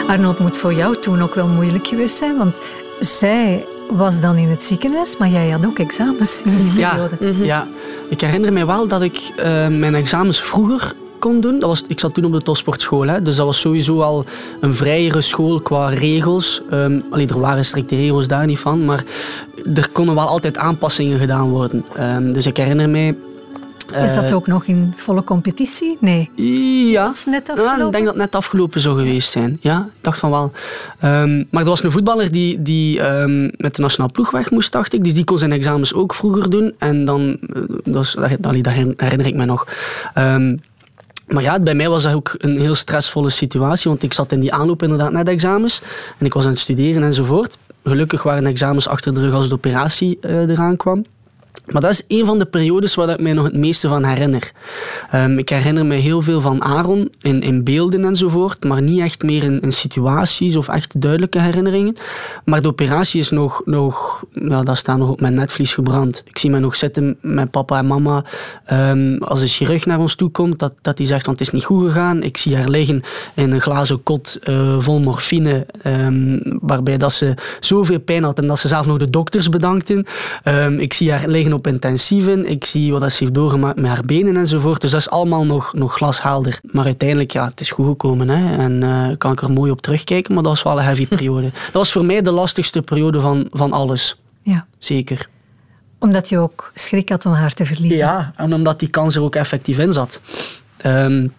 Arnold moet voor jou toen ook wel moeilijk geweest zijn, want zij was dan in het ziekenhuis, maar jij had ook examens in die Ja, periode. ja, ik herinner mij wel dat ik eh, mijn examens vroeger kon doen. Dat was, ik zat toen op de topsportschool, hè, dus dat was sowieso al een vrijere school qua regels. Ehm allee, er waren strikte regels daar niet van, maar er konden wel altijd aanpassingen gedaan worden. Ehm, dus ik herinner mij... Is dat eh, ook nog in volle competitie? Nee. Ja. Dat is net Ja, afgelopen? ik denk dat het net afgelopen zou geweest zijn. Ja, ik dacht van wel. Ehm, maar er was een voetballer die, die ehm, met de nationale ploeg weg moest, dacht ik. Dus die kon zijn examens ook vroeger doen. En dan, eh, dat, dat herinner ik me nog. Ehm, maar ja, bij mij was dat ook een heel stressvolle situatie, want ik zat in die aanloop inderdaad naar de examens. En ik was aan het studeren enzovoort. Gelukkig waren de examens achter de rug als de operatie eh, eraan kwam. Maar dat is een van de periodes waar ik mij nog het meeste van herinner. Um, ik herinner me heel veel van Aaron in, in beelden enzovoort, maar niet echt meer in, in, situaties of echt duidelijke herinneringen. Maar de operatie is nog, nog ja, dat staat nog op mijn netvlies gebrand. Ik zie me nog zitten met papa en mama. Um, als de chirurg naar ons toe komt, dat, dat hij zegt van het is niet goed gegaan. Ik zie haar liggen in een glazen kot uh, vol morfine, um, waarbij dat ze zoveel pijn had en dat ze zelf nog de dokters bedankten. ik zie haar liggen op intensieven. Ik zie wat ze heeft doorgemaakt met haar benen enzovoort. Dus dat is allemaal nog, nog glashelder. Maar uiteindelijk, ja, het is goed gekomen. Hè. En uh, kan ik er mooi op terugkijken, maar dat was wel een heavy periode. Dat was voor mij de lastigste periode van, van alles. Ja. Zeker. Omdat je ook schrik had om haar te verliezen. Ja, en omdat die kans er ook effectief in zat. Um,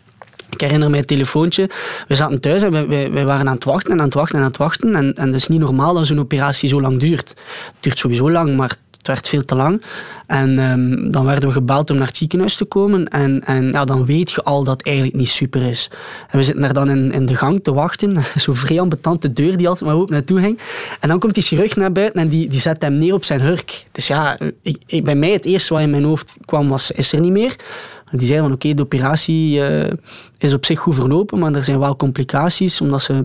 ik herinner mij het telefoontje. We zaten thuis en wij, wij, waren aan het wachten en aan het wachten en aan het wachten. En, en het is niet normaal dat zo'n operatie zo lang duurt. Het duurt sowieso lang, maar het werd veel te lang. En um, dan werden we gebeld om naar het ziekenhuis te komen. En, en ja, dan weet je al dat het eigenlijk niet super is. En we zitten daar dan in, in de gang te wachten. Zo'n vrij ambetante deur die altijd maar open naartoe ging. En dan komt die chirurg naar buiten en die, die zet hem neer op zijn hurk. Dus ja, ik, ik, bij mij het eerste wat in mijn hoofd kwam was, is er niet meer. Die zei van oké, de operatie uh, is op zich goed verlopen, maar er zijn wel complicaties, omdat ze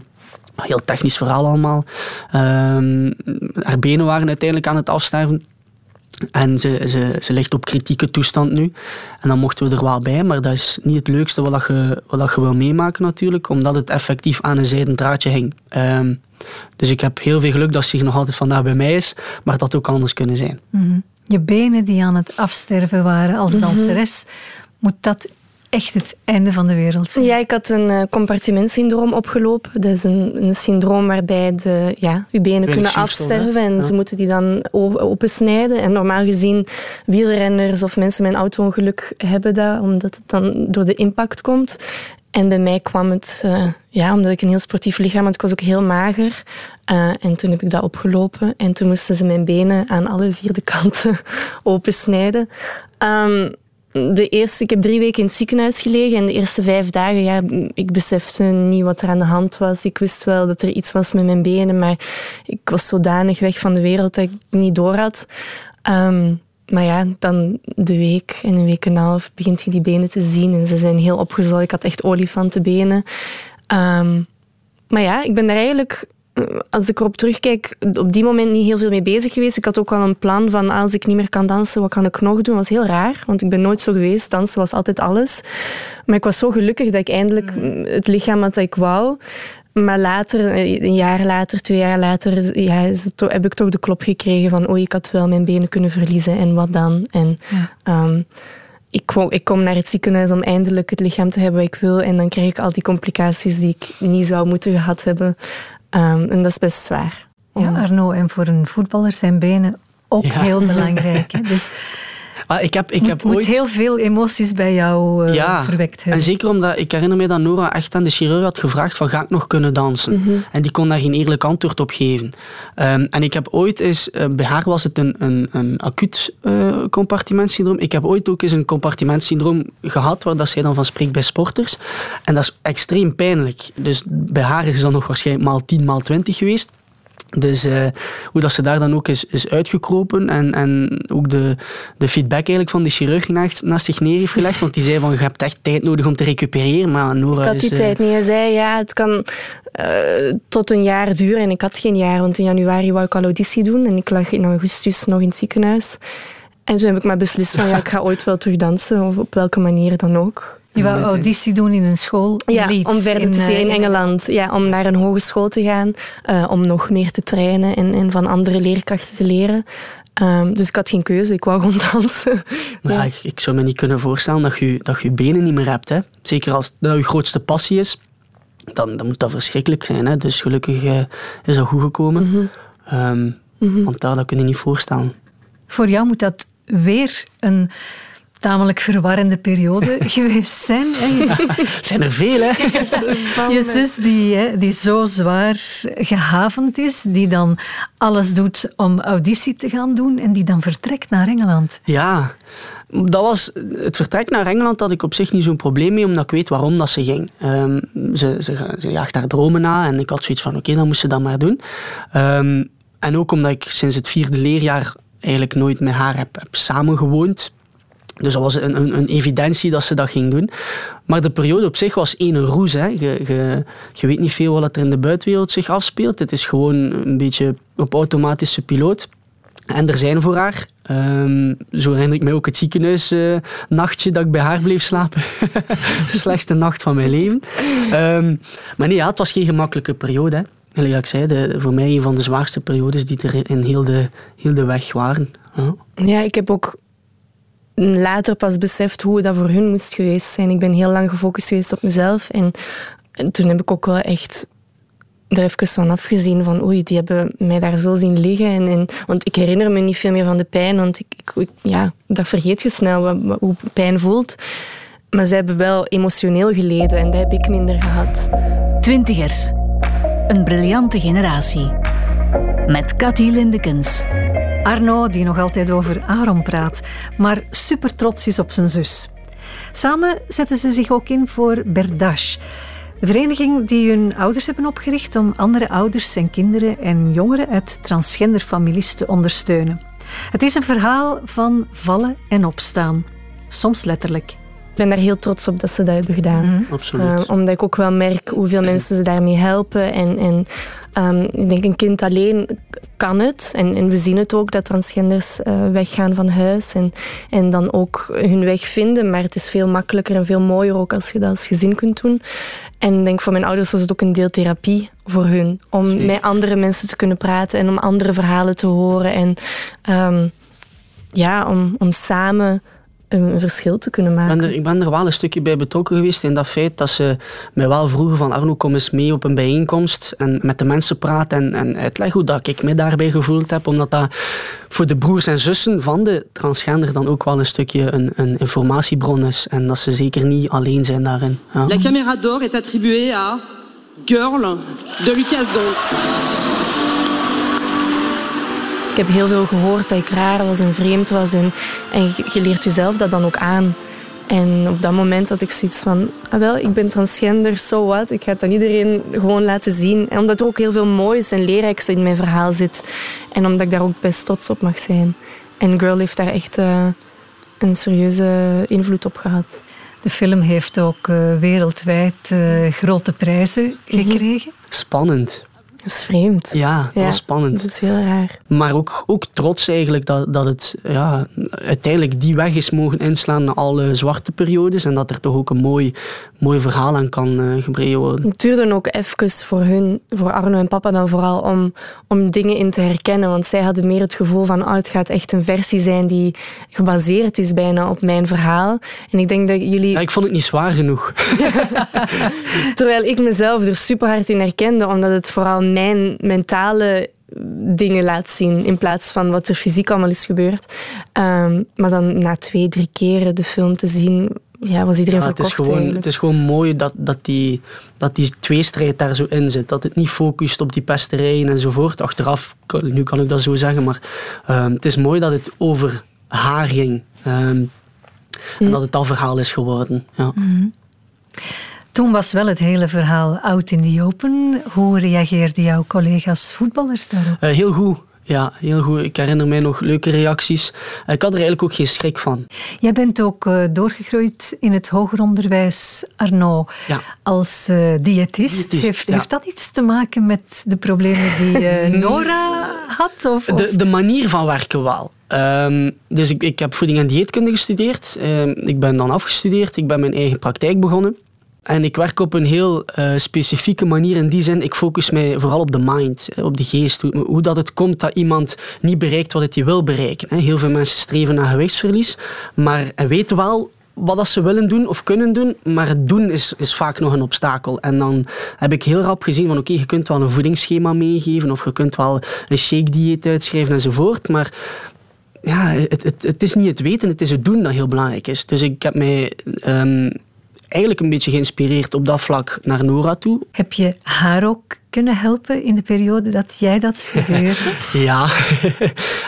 heel technisch verhaal allemaal. Um, haar benen waren uiteindelijk aan het afsterven. En ze, ze, ze ligt op kritieke toestand nu. En dan mochten we er wel bij, maar dat is niet het leukste wat je, wat je wil meemaken natuurlijk, omdat het effectief aan een zijden draadje hing. Um, dus ik heb heel veel geluk dat ze hier nog altijd vandaag bij mij is, maar dat had ook anders kunnen zijn. Mm -hmm. Je benen die aan het afsterven waren als danseres, mm -hmm. moet dat echt het einde van de wereld zijn. Ja, ik had een uh, compartimentsyndroom opgelopen. Dat is een, een syndroom waarbij de, ja, je benen kunnen afsterven en ja. ze moeten die dan opensnijden. En normaal gezien, wielrenners of mensen met een auto-ongeluk hebben dat, omdat het dan door de impact komt. En bij mij kwam het, uh, ja, omdat ik een heel sportief lichaam had, ik was ook heel mager. Uh, en toen heb ik dat opgelopen en toen moesten ze mijn benen aan alle vier de kanten opensnijden. Um, de eerste, ik heb drie weken in het ziekenhuis gelegen en de eerste vijf dagen, ja, ik besefte niet wat er aan de hand was. Ik wist wel dat er iets was met mijn benen, maar ik was zodanig weg van de wereld dat ik het niet door had. Um, maar ja, dan de week en een week en een half begint je die benen te zien en ze zijn heel opgezwollen. Ik had echt olifantenbenen. Um, maar ja, ik ben daar eigenlijk als ik erop terugkijk, op die moment niet heel veel mee bezig geweest. Ik had ook wel een plan van als ik niet meer kan dansen, wat kan ik nog doen? Dat was heel raar, want ik ben nooit zo geweest. Dansen was altijd alles. Maar ik was zo gelukkig dat ik eindelijk het lichaam had dat ik wou. Maar later, een jaar later, twee jaar later, ja, heb ik toch de klop gekregen van oei, ik had wel mijn benen kunnen verliezen en wat dan? En ja. um, ik, kom, ik kom naar het ziekenhuis om eindelijk het lichaam te hebben wat ik wil en dan krijg ik al die complicaties die ik niet zou moeten gehad hebben. Um, en dat is best zwaar. Ja, Arno, en voor een voetballer zijn benen ook ja. heel belangrijk. Hè? Dus ah, ik heb, ik moet, heb moet ooit... heel veel emoties bij jou uh, ja, verwekt hebben. En zeker omdat ik herinner me dat Nora echt aan de chirurg had gevraagd van ga ik nog kunnen dansen? Mhm. En die kon daar geen eerlijk antwoord op geven. Um, en ik heb ooit eens, uh, bij haar was het een, een, een acuut uh, compartimentsyndroom. Ik heb ooit ook eens een compartimentsyndroom gehad waar dat zij dan van spreekt bij sporters. En dat is extreem pijnlijk. Dus bij haar is dat nog waarschijnlijk maal 10, maal 20 geweest. Dus uh, hoe dat ze daar dan ook is, is uitgekropen en, en ook de, de feedback eigenlijk van die chirurg naast, naast zich neer heeft gelegd. Want die zei van, je hebt echt tijd nodig om te recupereren. Maar Nora ik had die is, tijd niet. Hij zei, ja, het kan uh, tot een jaar duren. En ik had geen jaar, want in januari wou ik al auditie doen. En ik lag in augustus nog in het ziekenhuis. En toen heb ik maar beslist van, ja, ik ga ooit wel terug dansen. Of op welke manier dan ook. Je wou auditie doen in een school in ja, Leeds, om verder in, te studeren in Engeland. Ja, om naar een hogeschool te gaan, uh, om nog meer te trainen en, en van andere leerkrachten te leren. Um, dus ik had geen keuze, ik wou gewoon dansen. Maar ja. ik, ik, zou me niet kunnen voorstellen dat je, dat je benen niet meer hebt. Hè. Zeker als dat je grootste passie is, dan, dan moet dat verschrikkelijk zijn. Hè. Dus gelukkig uh, is dat goed gekomen. Mm -hmm. um, mm -hmm. Want dat, dat kun je niet voorstellen. Voor jou moet dat weer een tamelijk verwarrende periode geweest zijn. Hè? zijn er veel, hè? Je zus die, hè, die zo zwaar gehavend is, die dan alles doet om auditie te gaan doen en die dan vertrekt naar Engeland. Ja, dat was, het vertrek naar Engeland had ik op zich niet zo'n probleem mee, omdat ik weet waarom dat ze ging. Um, ze, ze, ze jaagt haar dromen na en ik had zoiets van, oké, okay, dan moest ze dat maar doen. Um, en ook omdat ik sinds het vierde leerjaar eigenlijk nooit met haar heb, heb samengewoond. Dus dat was een, een, een, evidentie dat ze dat ging doen. Maar de periode op zich was één roes. Hè. Je, je, weet niet veel wat er in de buitenwereld zich afspeelt. Het is gewoon een beetje op automatische piloot. En er zijn voor haar, um, zo herinner ik mij ook het ziekenhuisnachtje uh, dat ik bij haar bleef slapen. de slechtste nacht van mijn leven. Um, maar nee, ja, het was geen gemakkelijke periode. Hè. En ik zei, voor mij een van de zwaarste periodes die er in heel de, heel de weg waren. Ja, ik heb ook later pas beseft hoe dat voor hun moest geweest zijn. Ik ben heel lang gefocust geweest op mezelf. En, en toen heb ik ook wel echt er even van afgezien van oei, die hebben mij daar zo zien liggen. En, en, want ik herinner me niet veel meer van de pijn, want ik, ik ja, dat vergeet je snel, wat, hoe pijn voelt. Maar ze hebben wel emotioneel geleden en dat heb ik minder gehad. Twintigers. Een briljante generatie. Met Cathy Lindekens. Arno, die nog altijd over Aaron praat, maar super trots is op zijn zus. Samen zetten ze zich ook in voor Berdache. De vereniging die hun ouders hebben opgericht om andere ouders en kinderen en jongeren uit transgenderfamilies te ondersteunen. Het is een verhaal van vallen en opstaan. Soms letterlijk. Ik ben daar heel trots op dat ze dat hebben gedaan. Mm Absoluut. Uh, omdat ik ook wel merk hoeveel mensen ze daarmee helpen. En, en um, ik denk, een kind alleen kan het. En, en we zien het ook, dat transgenders uh, weggaan van huis. En, en dan ook hun weg vinden. Maar het is veel makkelijker en veel mooier ook als je dat als gezin kunt doen. En ik denk voor mijn ouders was het ook een deel therapie voor hun. Om Zeker. met andere mensen te kunnen praten en om andere verhalen te horen. En um, ja, om, om samen een verschil te kunnen maken. Ik ben, er, ik ben er wel een stukje bij betrokken geweest in dat feit dat ze mij wel vroegen van Arno, kom eens mee op een bijeenkomst en met de mensen praten en, en uitleggen hoe dat ik me daarbij gevoeld heb, omdat dat voor de broers en zussen van de transgender dan ook wel een stukje een, een informatiebron is en dat ze zeker niet alleen zijn daarin. Ja. La caméra d'or est attribuée à Girl de Lucas Dont. Ik heb heel veel gehoord dat ik raar was en vreemd was. En, en je leert jezelf dat dan ook aan. En op dat moment had ik zoiets van, ah wel, ik ben transgender, so what? Ik ga het aan iedereen gewoon laten zien. En omdat er ook heel veel moois en leerrijks in mijn verhaal zit. En omdat ik daar ook best trots op mag zijn. En Girl heeft daar echt uh, een serieuze invloed op gehad. De film heeft ook uh, wereldwijd uh, grote prijzen gekregen. Spannend. Dat is vreemd. Ja, dat was spannend. Dat is heel raar. Maar ook, ook trots eigenlijk dat, dat het ja, uiteindelijk die weg is mogen inslaan naar alle zwarte periodes en dat er toch ook een mooi, mooi verhaal aan kan uh, gebreid worden. Het duurde ook even voor hun, voor Arno en papa dan vooral, om, om dingen in te herkennen. Want zij hadden meer het gevoel van oh, het gaat echt een versie zijn die gebaseerd is bijna op mijn verhaal. En ik denk dat jullie... Ja, ik vond het niet zwaar genoeg. Terwijl ik mezelf er super hard in herkende, omdat het vooral mijn mentale dingen laat zien in plaats van wat er fysiek allemaal is gebeurd. Um, maar dan na twee, drie keren de film te zien, ja, was iedereen ja, verkocht. Het is, gewoon, eigenlijk. het is gewoon mooi dat, dat, die, dat die tweestrijd daar zo in zit. Dat het niet focust op die pesterijen enzovoort. Achteraf, nu kan ik dat zo zeggen, maar um, het is mooi dat het over haar ging. Um, en dat het dat verhaal is geworden. Ja. Mm. Toen was wel het hele verhaal out in the open. Hoe reageerden jouw collega's voetballers daarop? Uh, heel goed. Ja, heel goed. Ik herinner mij nog leuke reacties. Ik had er eigenlijk ook geen schrik van. Jij bent ook uh, doorgegroeid in het hoger onderwijs, Arno, ja. als uh, diëtist. diëtist heeft, ja. heeft, dat iets te maken met de problemen die uh, Nora had? Of, of? De, de, manier van werken wel. Um, dus ik, ik heb voeding en dieetkunde gestudeerd. Um, ik ben dan afgestudeerd. Ik ben mijn eigen praktijk begonnen. En ik werk op een heel uh, specifieke manier in die zin. Ik focus mij vooral op de mind, op de geest. Hoe, dat het komt dat iemand niet bereikt wat hij wil bereiken. Heel veel mensen streven naar gewichtsverlies, maar weten wel wat ze willen doen of kunnen doen, maar het doen is, is vaak nog een obstakel. En dan heb ik heel rap gezien van oké, je kunt wel een voedingsschema meegeven of je kunt wel een shake-dieet uitschrijven enzovoort, maar ja, het, het, het is niet het weten, het is het doen dat heel belangrijk is. Dus ik heb mij... Um, eigenlijk een beetje geïnspireerd op dat vlak naar Nora toe. Heb je haar ook kunnen helpen in de periode dat jij dat studeerde? ja.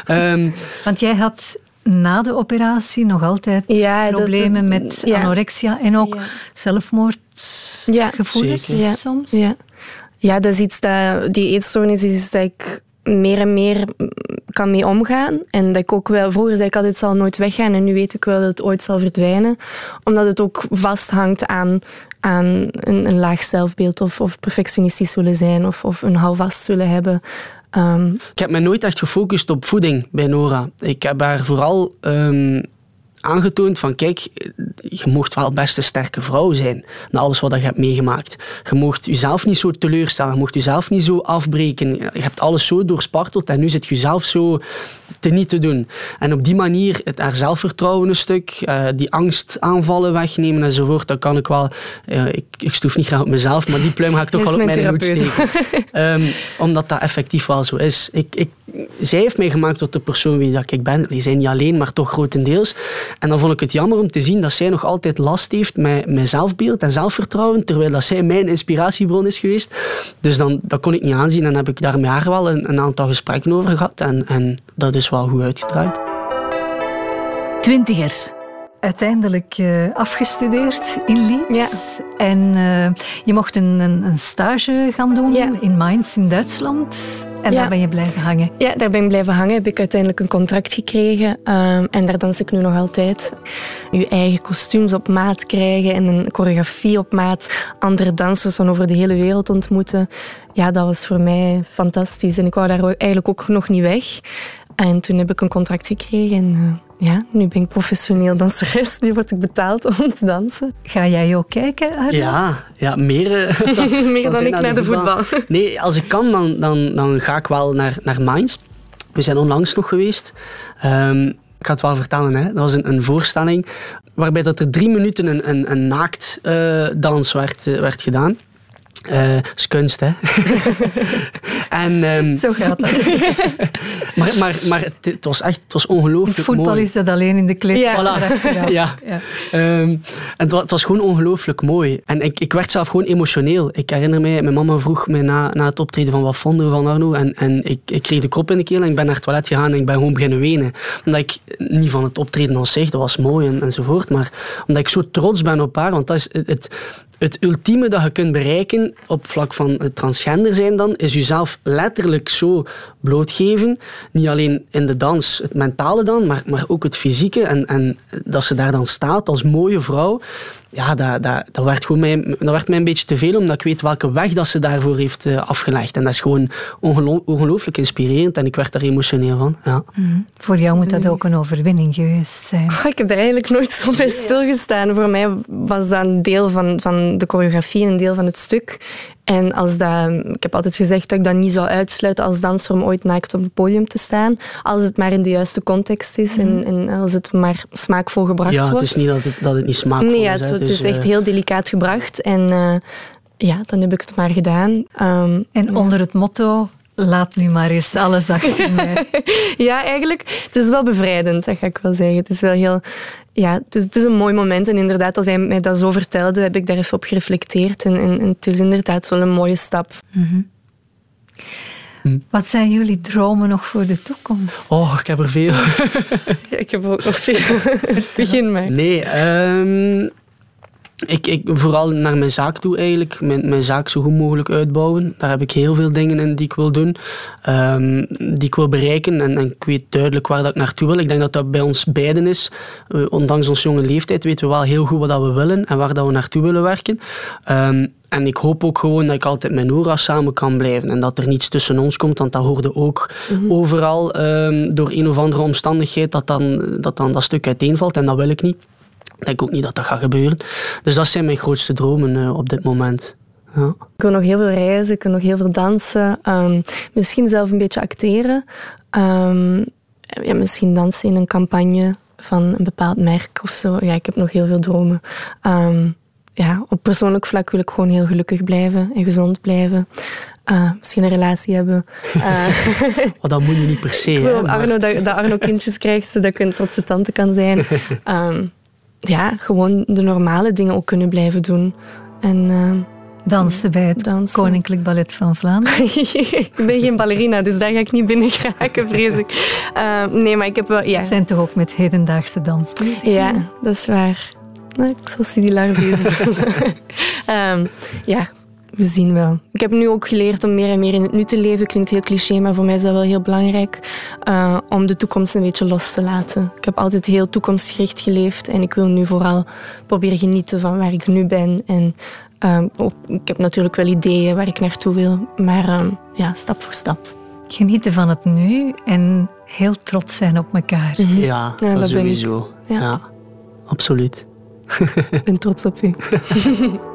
um, Want jij had na de operatie nog altijd ja, problemen dat, met ja. anorexia en ook ja. zelfmoordgevoelens ja. soms. Ja. ja, dat is iets dat, die eetstoornis is iets dat ik meer en meer kan mee omgaan. En dat ik ook wel, vroeger zei ik altijd, het zal nooit weggaan. En nu weet ik wel dat het ooit zal verdwijnen. Omdat het ook vasthangt aan, aan een, laag zelfbeeld of, of perfectionistisch willen zijn of, of een houvast willen hebben. Um, ik heb me nooit echt gefocust op voeding bij Nora. Ik heb haar vooral um, aangetoond van kijk, je mocht wel best een sterke vrouw zijn na alles wat je hebt meegemaakt. Je mocht jezelf niet zo teleurstellen, je mocht jezelf niet zo afbreken. Je hebt alles zo doorsparteld en nu zit je zelf zo te niet te doen. En op die manier het haar zelfvertrouwen een stuk, uh, die angstaanvallen wegnemen enzovoort, dat kan ik wel... Uh, ik, ik stoef niet graag op mezelf, maar die pluim ga ik toch wel op mijn hoed steken. um, omdat dat effectief wel zo is. Ik, ik, zij heeft mij gemaakt tot de persoon wie dat ik ben. Die zijn niet alleen, maar toch grotendeels. En dan vond ik het jammer om te zien dat zij nog altijd last heeft met, met zelfbeeld en zelfvertrouwen, terwijl dat zij mijn inspiratiebron is geweest. Dus dan, dat kon ik niet aanzien en heb ik daar met haar wel een, een aantal gesprekken over gehad. En, en dat is wel goed uitgedraaid. Twintigers uiteindelijk uh, afgestudeerd in Leeds. Ja. En uh, je mocht een, een, een, stage gaan doen ja. in Mainz in Duitsland. En ja. daar ben je blijven hangen. Ja, daar ben ik blijven hangen. Heb ik uiteindelijk een contract gekregen. Um, en daar dans ik nu nog altijd. Je eigen kostuums op maat krijgen en een choreografie op maat. Andere dansers van over de hele wereld ontmoeten. Ja, dat was voor mij fantastisch. En ik wou daar eigenlijk ook nog niet weg. En toen heb ik een contract gekregen. En, uh, ja, nu ben ik professioneel danseres. Nu word ik betaald om te dansen. Ga jij ook kijken, Arno? Ja, ja meer, uh, dan, meer dan, dan ik naar de, de voetbal. voetbal. Nee, als ik kan, dan, dan, dan ga ik wel naar, naar Mainz. We zijn onlangs nog geweest. Um, ik ga het wel vertellen, hè. dat was een, een voorstelling waarbij dat er drie minuten een, een, een naaktdans uh, werd, werd gedaan. Uh, is kunst, hè? en, um, Zo gaat dat. maar maar, maar het, het, was echt het was ongelooflijk mooi. voetbal is dat alleen in de kleedkamer. Ja. ja. ja. Um, en het, het, was gewoon ongelooflijk mooi. En ik, ik werd zelf gewoon emotioneel. Ik herinner mij, mijn mama vroeg me na, na het optreden van wat vonden van Arno. En, en ik, ik kreeg de krop in de keel en ik ben naar het toilet gegaan en ik ben gewoon beginnen wenen. Omdat ik niet van het optreden als zich, dat was mooi en, enzovoort. Maar omdat ik zo trots ben op haar. Want dat is het, het het ultieme dat je kunt bereiken op vlak van het transgender zijn dan, is jezelf letterlijk zo blootgeven. Niet alleen in de dans, het mentale dan, maar, maar ook het fysieke. En, en dat ze daar dan staat als mooie vrouw ja, dat, dat, dat, werd gewoon mij, dat werd mij een beetje te veel, omdat ik weet welke weg dat ze daarvoor heeft uh, afgelegd. En dat is gewoon ongeloo ongelooflijk inspirerend en ik werd daar emotioneel van. Ja. Mm. Voor jou moet dat ook een overwinning geweest zijn. Oh, ik heb er eigenlijk nooit zo bij stilgestaan. Voor mij was dat een deel van, van de choreografie, een deel van het stuk. En als dat, ik heb altijd gezegd dat ik dat niet zou uitsluiten als danser om ooit naakt op het podium te staan. Als het maar in de juiste context is en, mhm. en als het maar smaakvol gebracht wordt. Ja, het is niet dat het, dat het niet smaakvol nee, is. Nee, het, het, is echt heel delicaat gebracht. En uh, ja, dan heb ik het maar gedaan. Um, en onder het motto laat nu maar eens alles achter mij. ja, eigenlijk, het is wel bevrijdend, dat ga ik wel zeggen. Het is wel heel, ja, het is, het is, een mooi moment. En inderdaad, als hij mij dat zo vertelde, heb ik daar even op gereflecteerd. En, en, en het is inderdaad wel een mooie stap. Mm -hmm. hm. Wat zijn jullie dromen nog voor de toekomst? Oh, ik heb er veel. ja, ik heb ook nog veel. Begin maar. Nee, um, ik, ik, vooral naar mijn zaak toe eigenlijk. Mijn, mijn zaak zo goed mogelijk uitbouwen. Daar heb ik heel veel dingen in die ik wil doen. Um, die ik wil bereiken. En, en, ik weet duidelijk waar dat ik naartoe wil. Ik denk dat dat bij ons beiden is. Uh, ondanks onze jonge leeftijd weten we wel heel goed wat dat we willen. En waar dat we naartoe willen werken. Um, en ik hoop ook gewoon dat ik altijd met Nora samen kan blijven. En dat er niets tussen ons komt. Want dat hoorde ook mm -hmm. overal um, door een of andere omstandigheid dat dan, dat dan dat stuk uiteenvalt. En dat wil ik niet. Ik denk ook niet dat dat gaat gebeuren. Dus dat zijn mijn grootste dromen uh, op dit moment. Ja. Ik wil nog heel veel reizen, ik wil nog heel veel dansen. Um, misschien zelf een beetje acteren. Um, ja, misschien dansen in een campagne van een bepaald merk of zo. Ja, ik heb nog heel veel dromen. Um, ja, op persoonlijk vlak wil ik gewoon heel gelukkig blijven en gezond blijven. Uh, misschien een relatie hebben. Uh, oh, dat moet je niet per se. Ik wil Arno, dat, dat Arno kindjes krijgt, zodat ik een trotse tante kan zijn. Um, ja, gewoon de normale dingen ook kunnen blijven doen. En, uh, dansen bij het dansen. Koninklijk Ballet van Vlaanderen? ik ben geen ballerina, dus daar ga ik niet binnen geraken, vrees ik. Uh, nee, maar ik heb wel... Ja. Ze zijn toch ook met hedendaagse dans bezig? Ja, dat is waar. Nou, ik zal Sidi Lar bezig um, Ja, we zien wel. Ik heb nu ook geleerd om meer en meer in het nu te leven. Klinkt heel cliché, maar voor mij is dat wel heel belangrijk. Uh, om de toekomst een beetje los te laten. Ik heb altijd heel toekomstgericht geleefd. En ik wil nu vooral proberen genieten van waar ik nu ben. En uh, ik heb natuurlijk wel ideeën waar ik naartoe wil. Maar uh, ja, stap voor stap. Genieten van het nu en heel trots zijn op elkaar. Mm -hmm. Ja, ja, dat, dat sowieso. Ja. ja, absoluut. ik ben trots op u.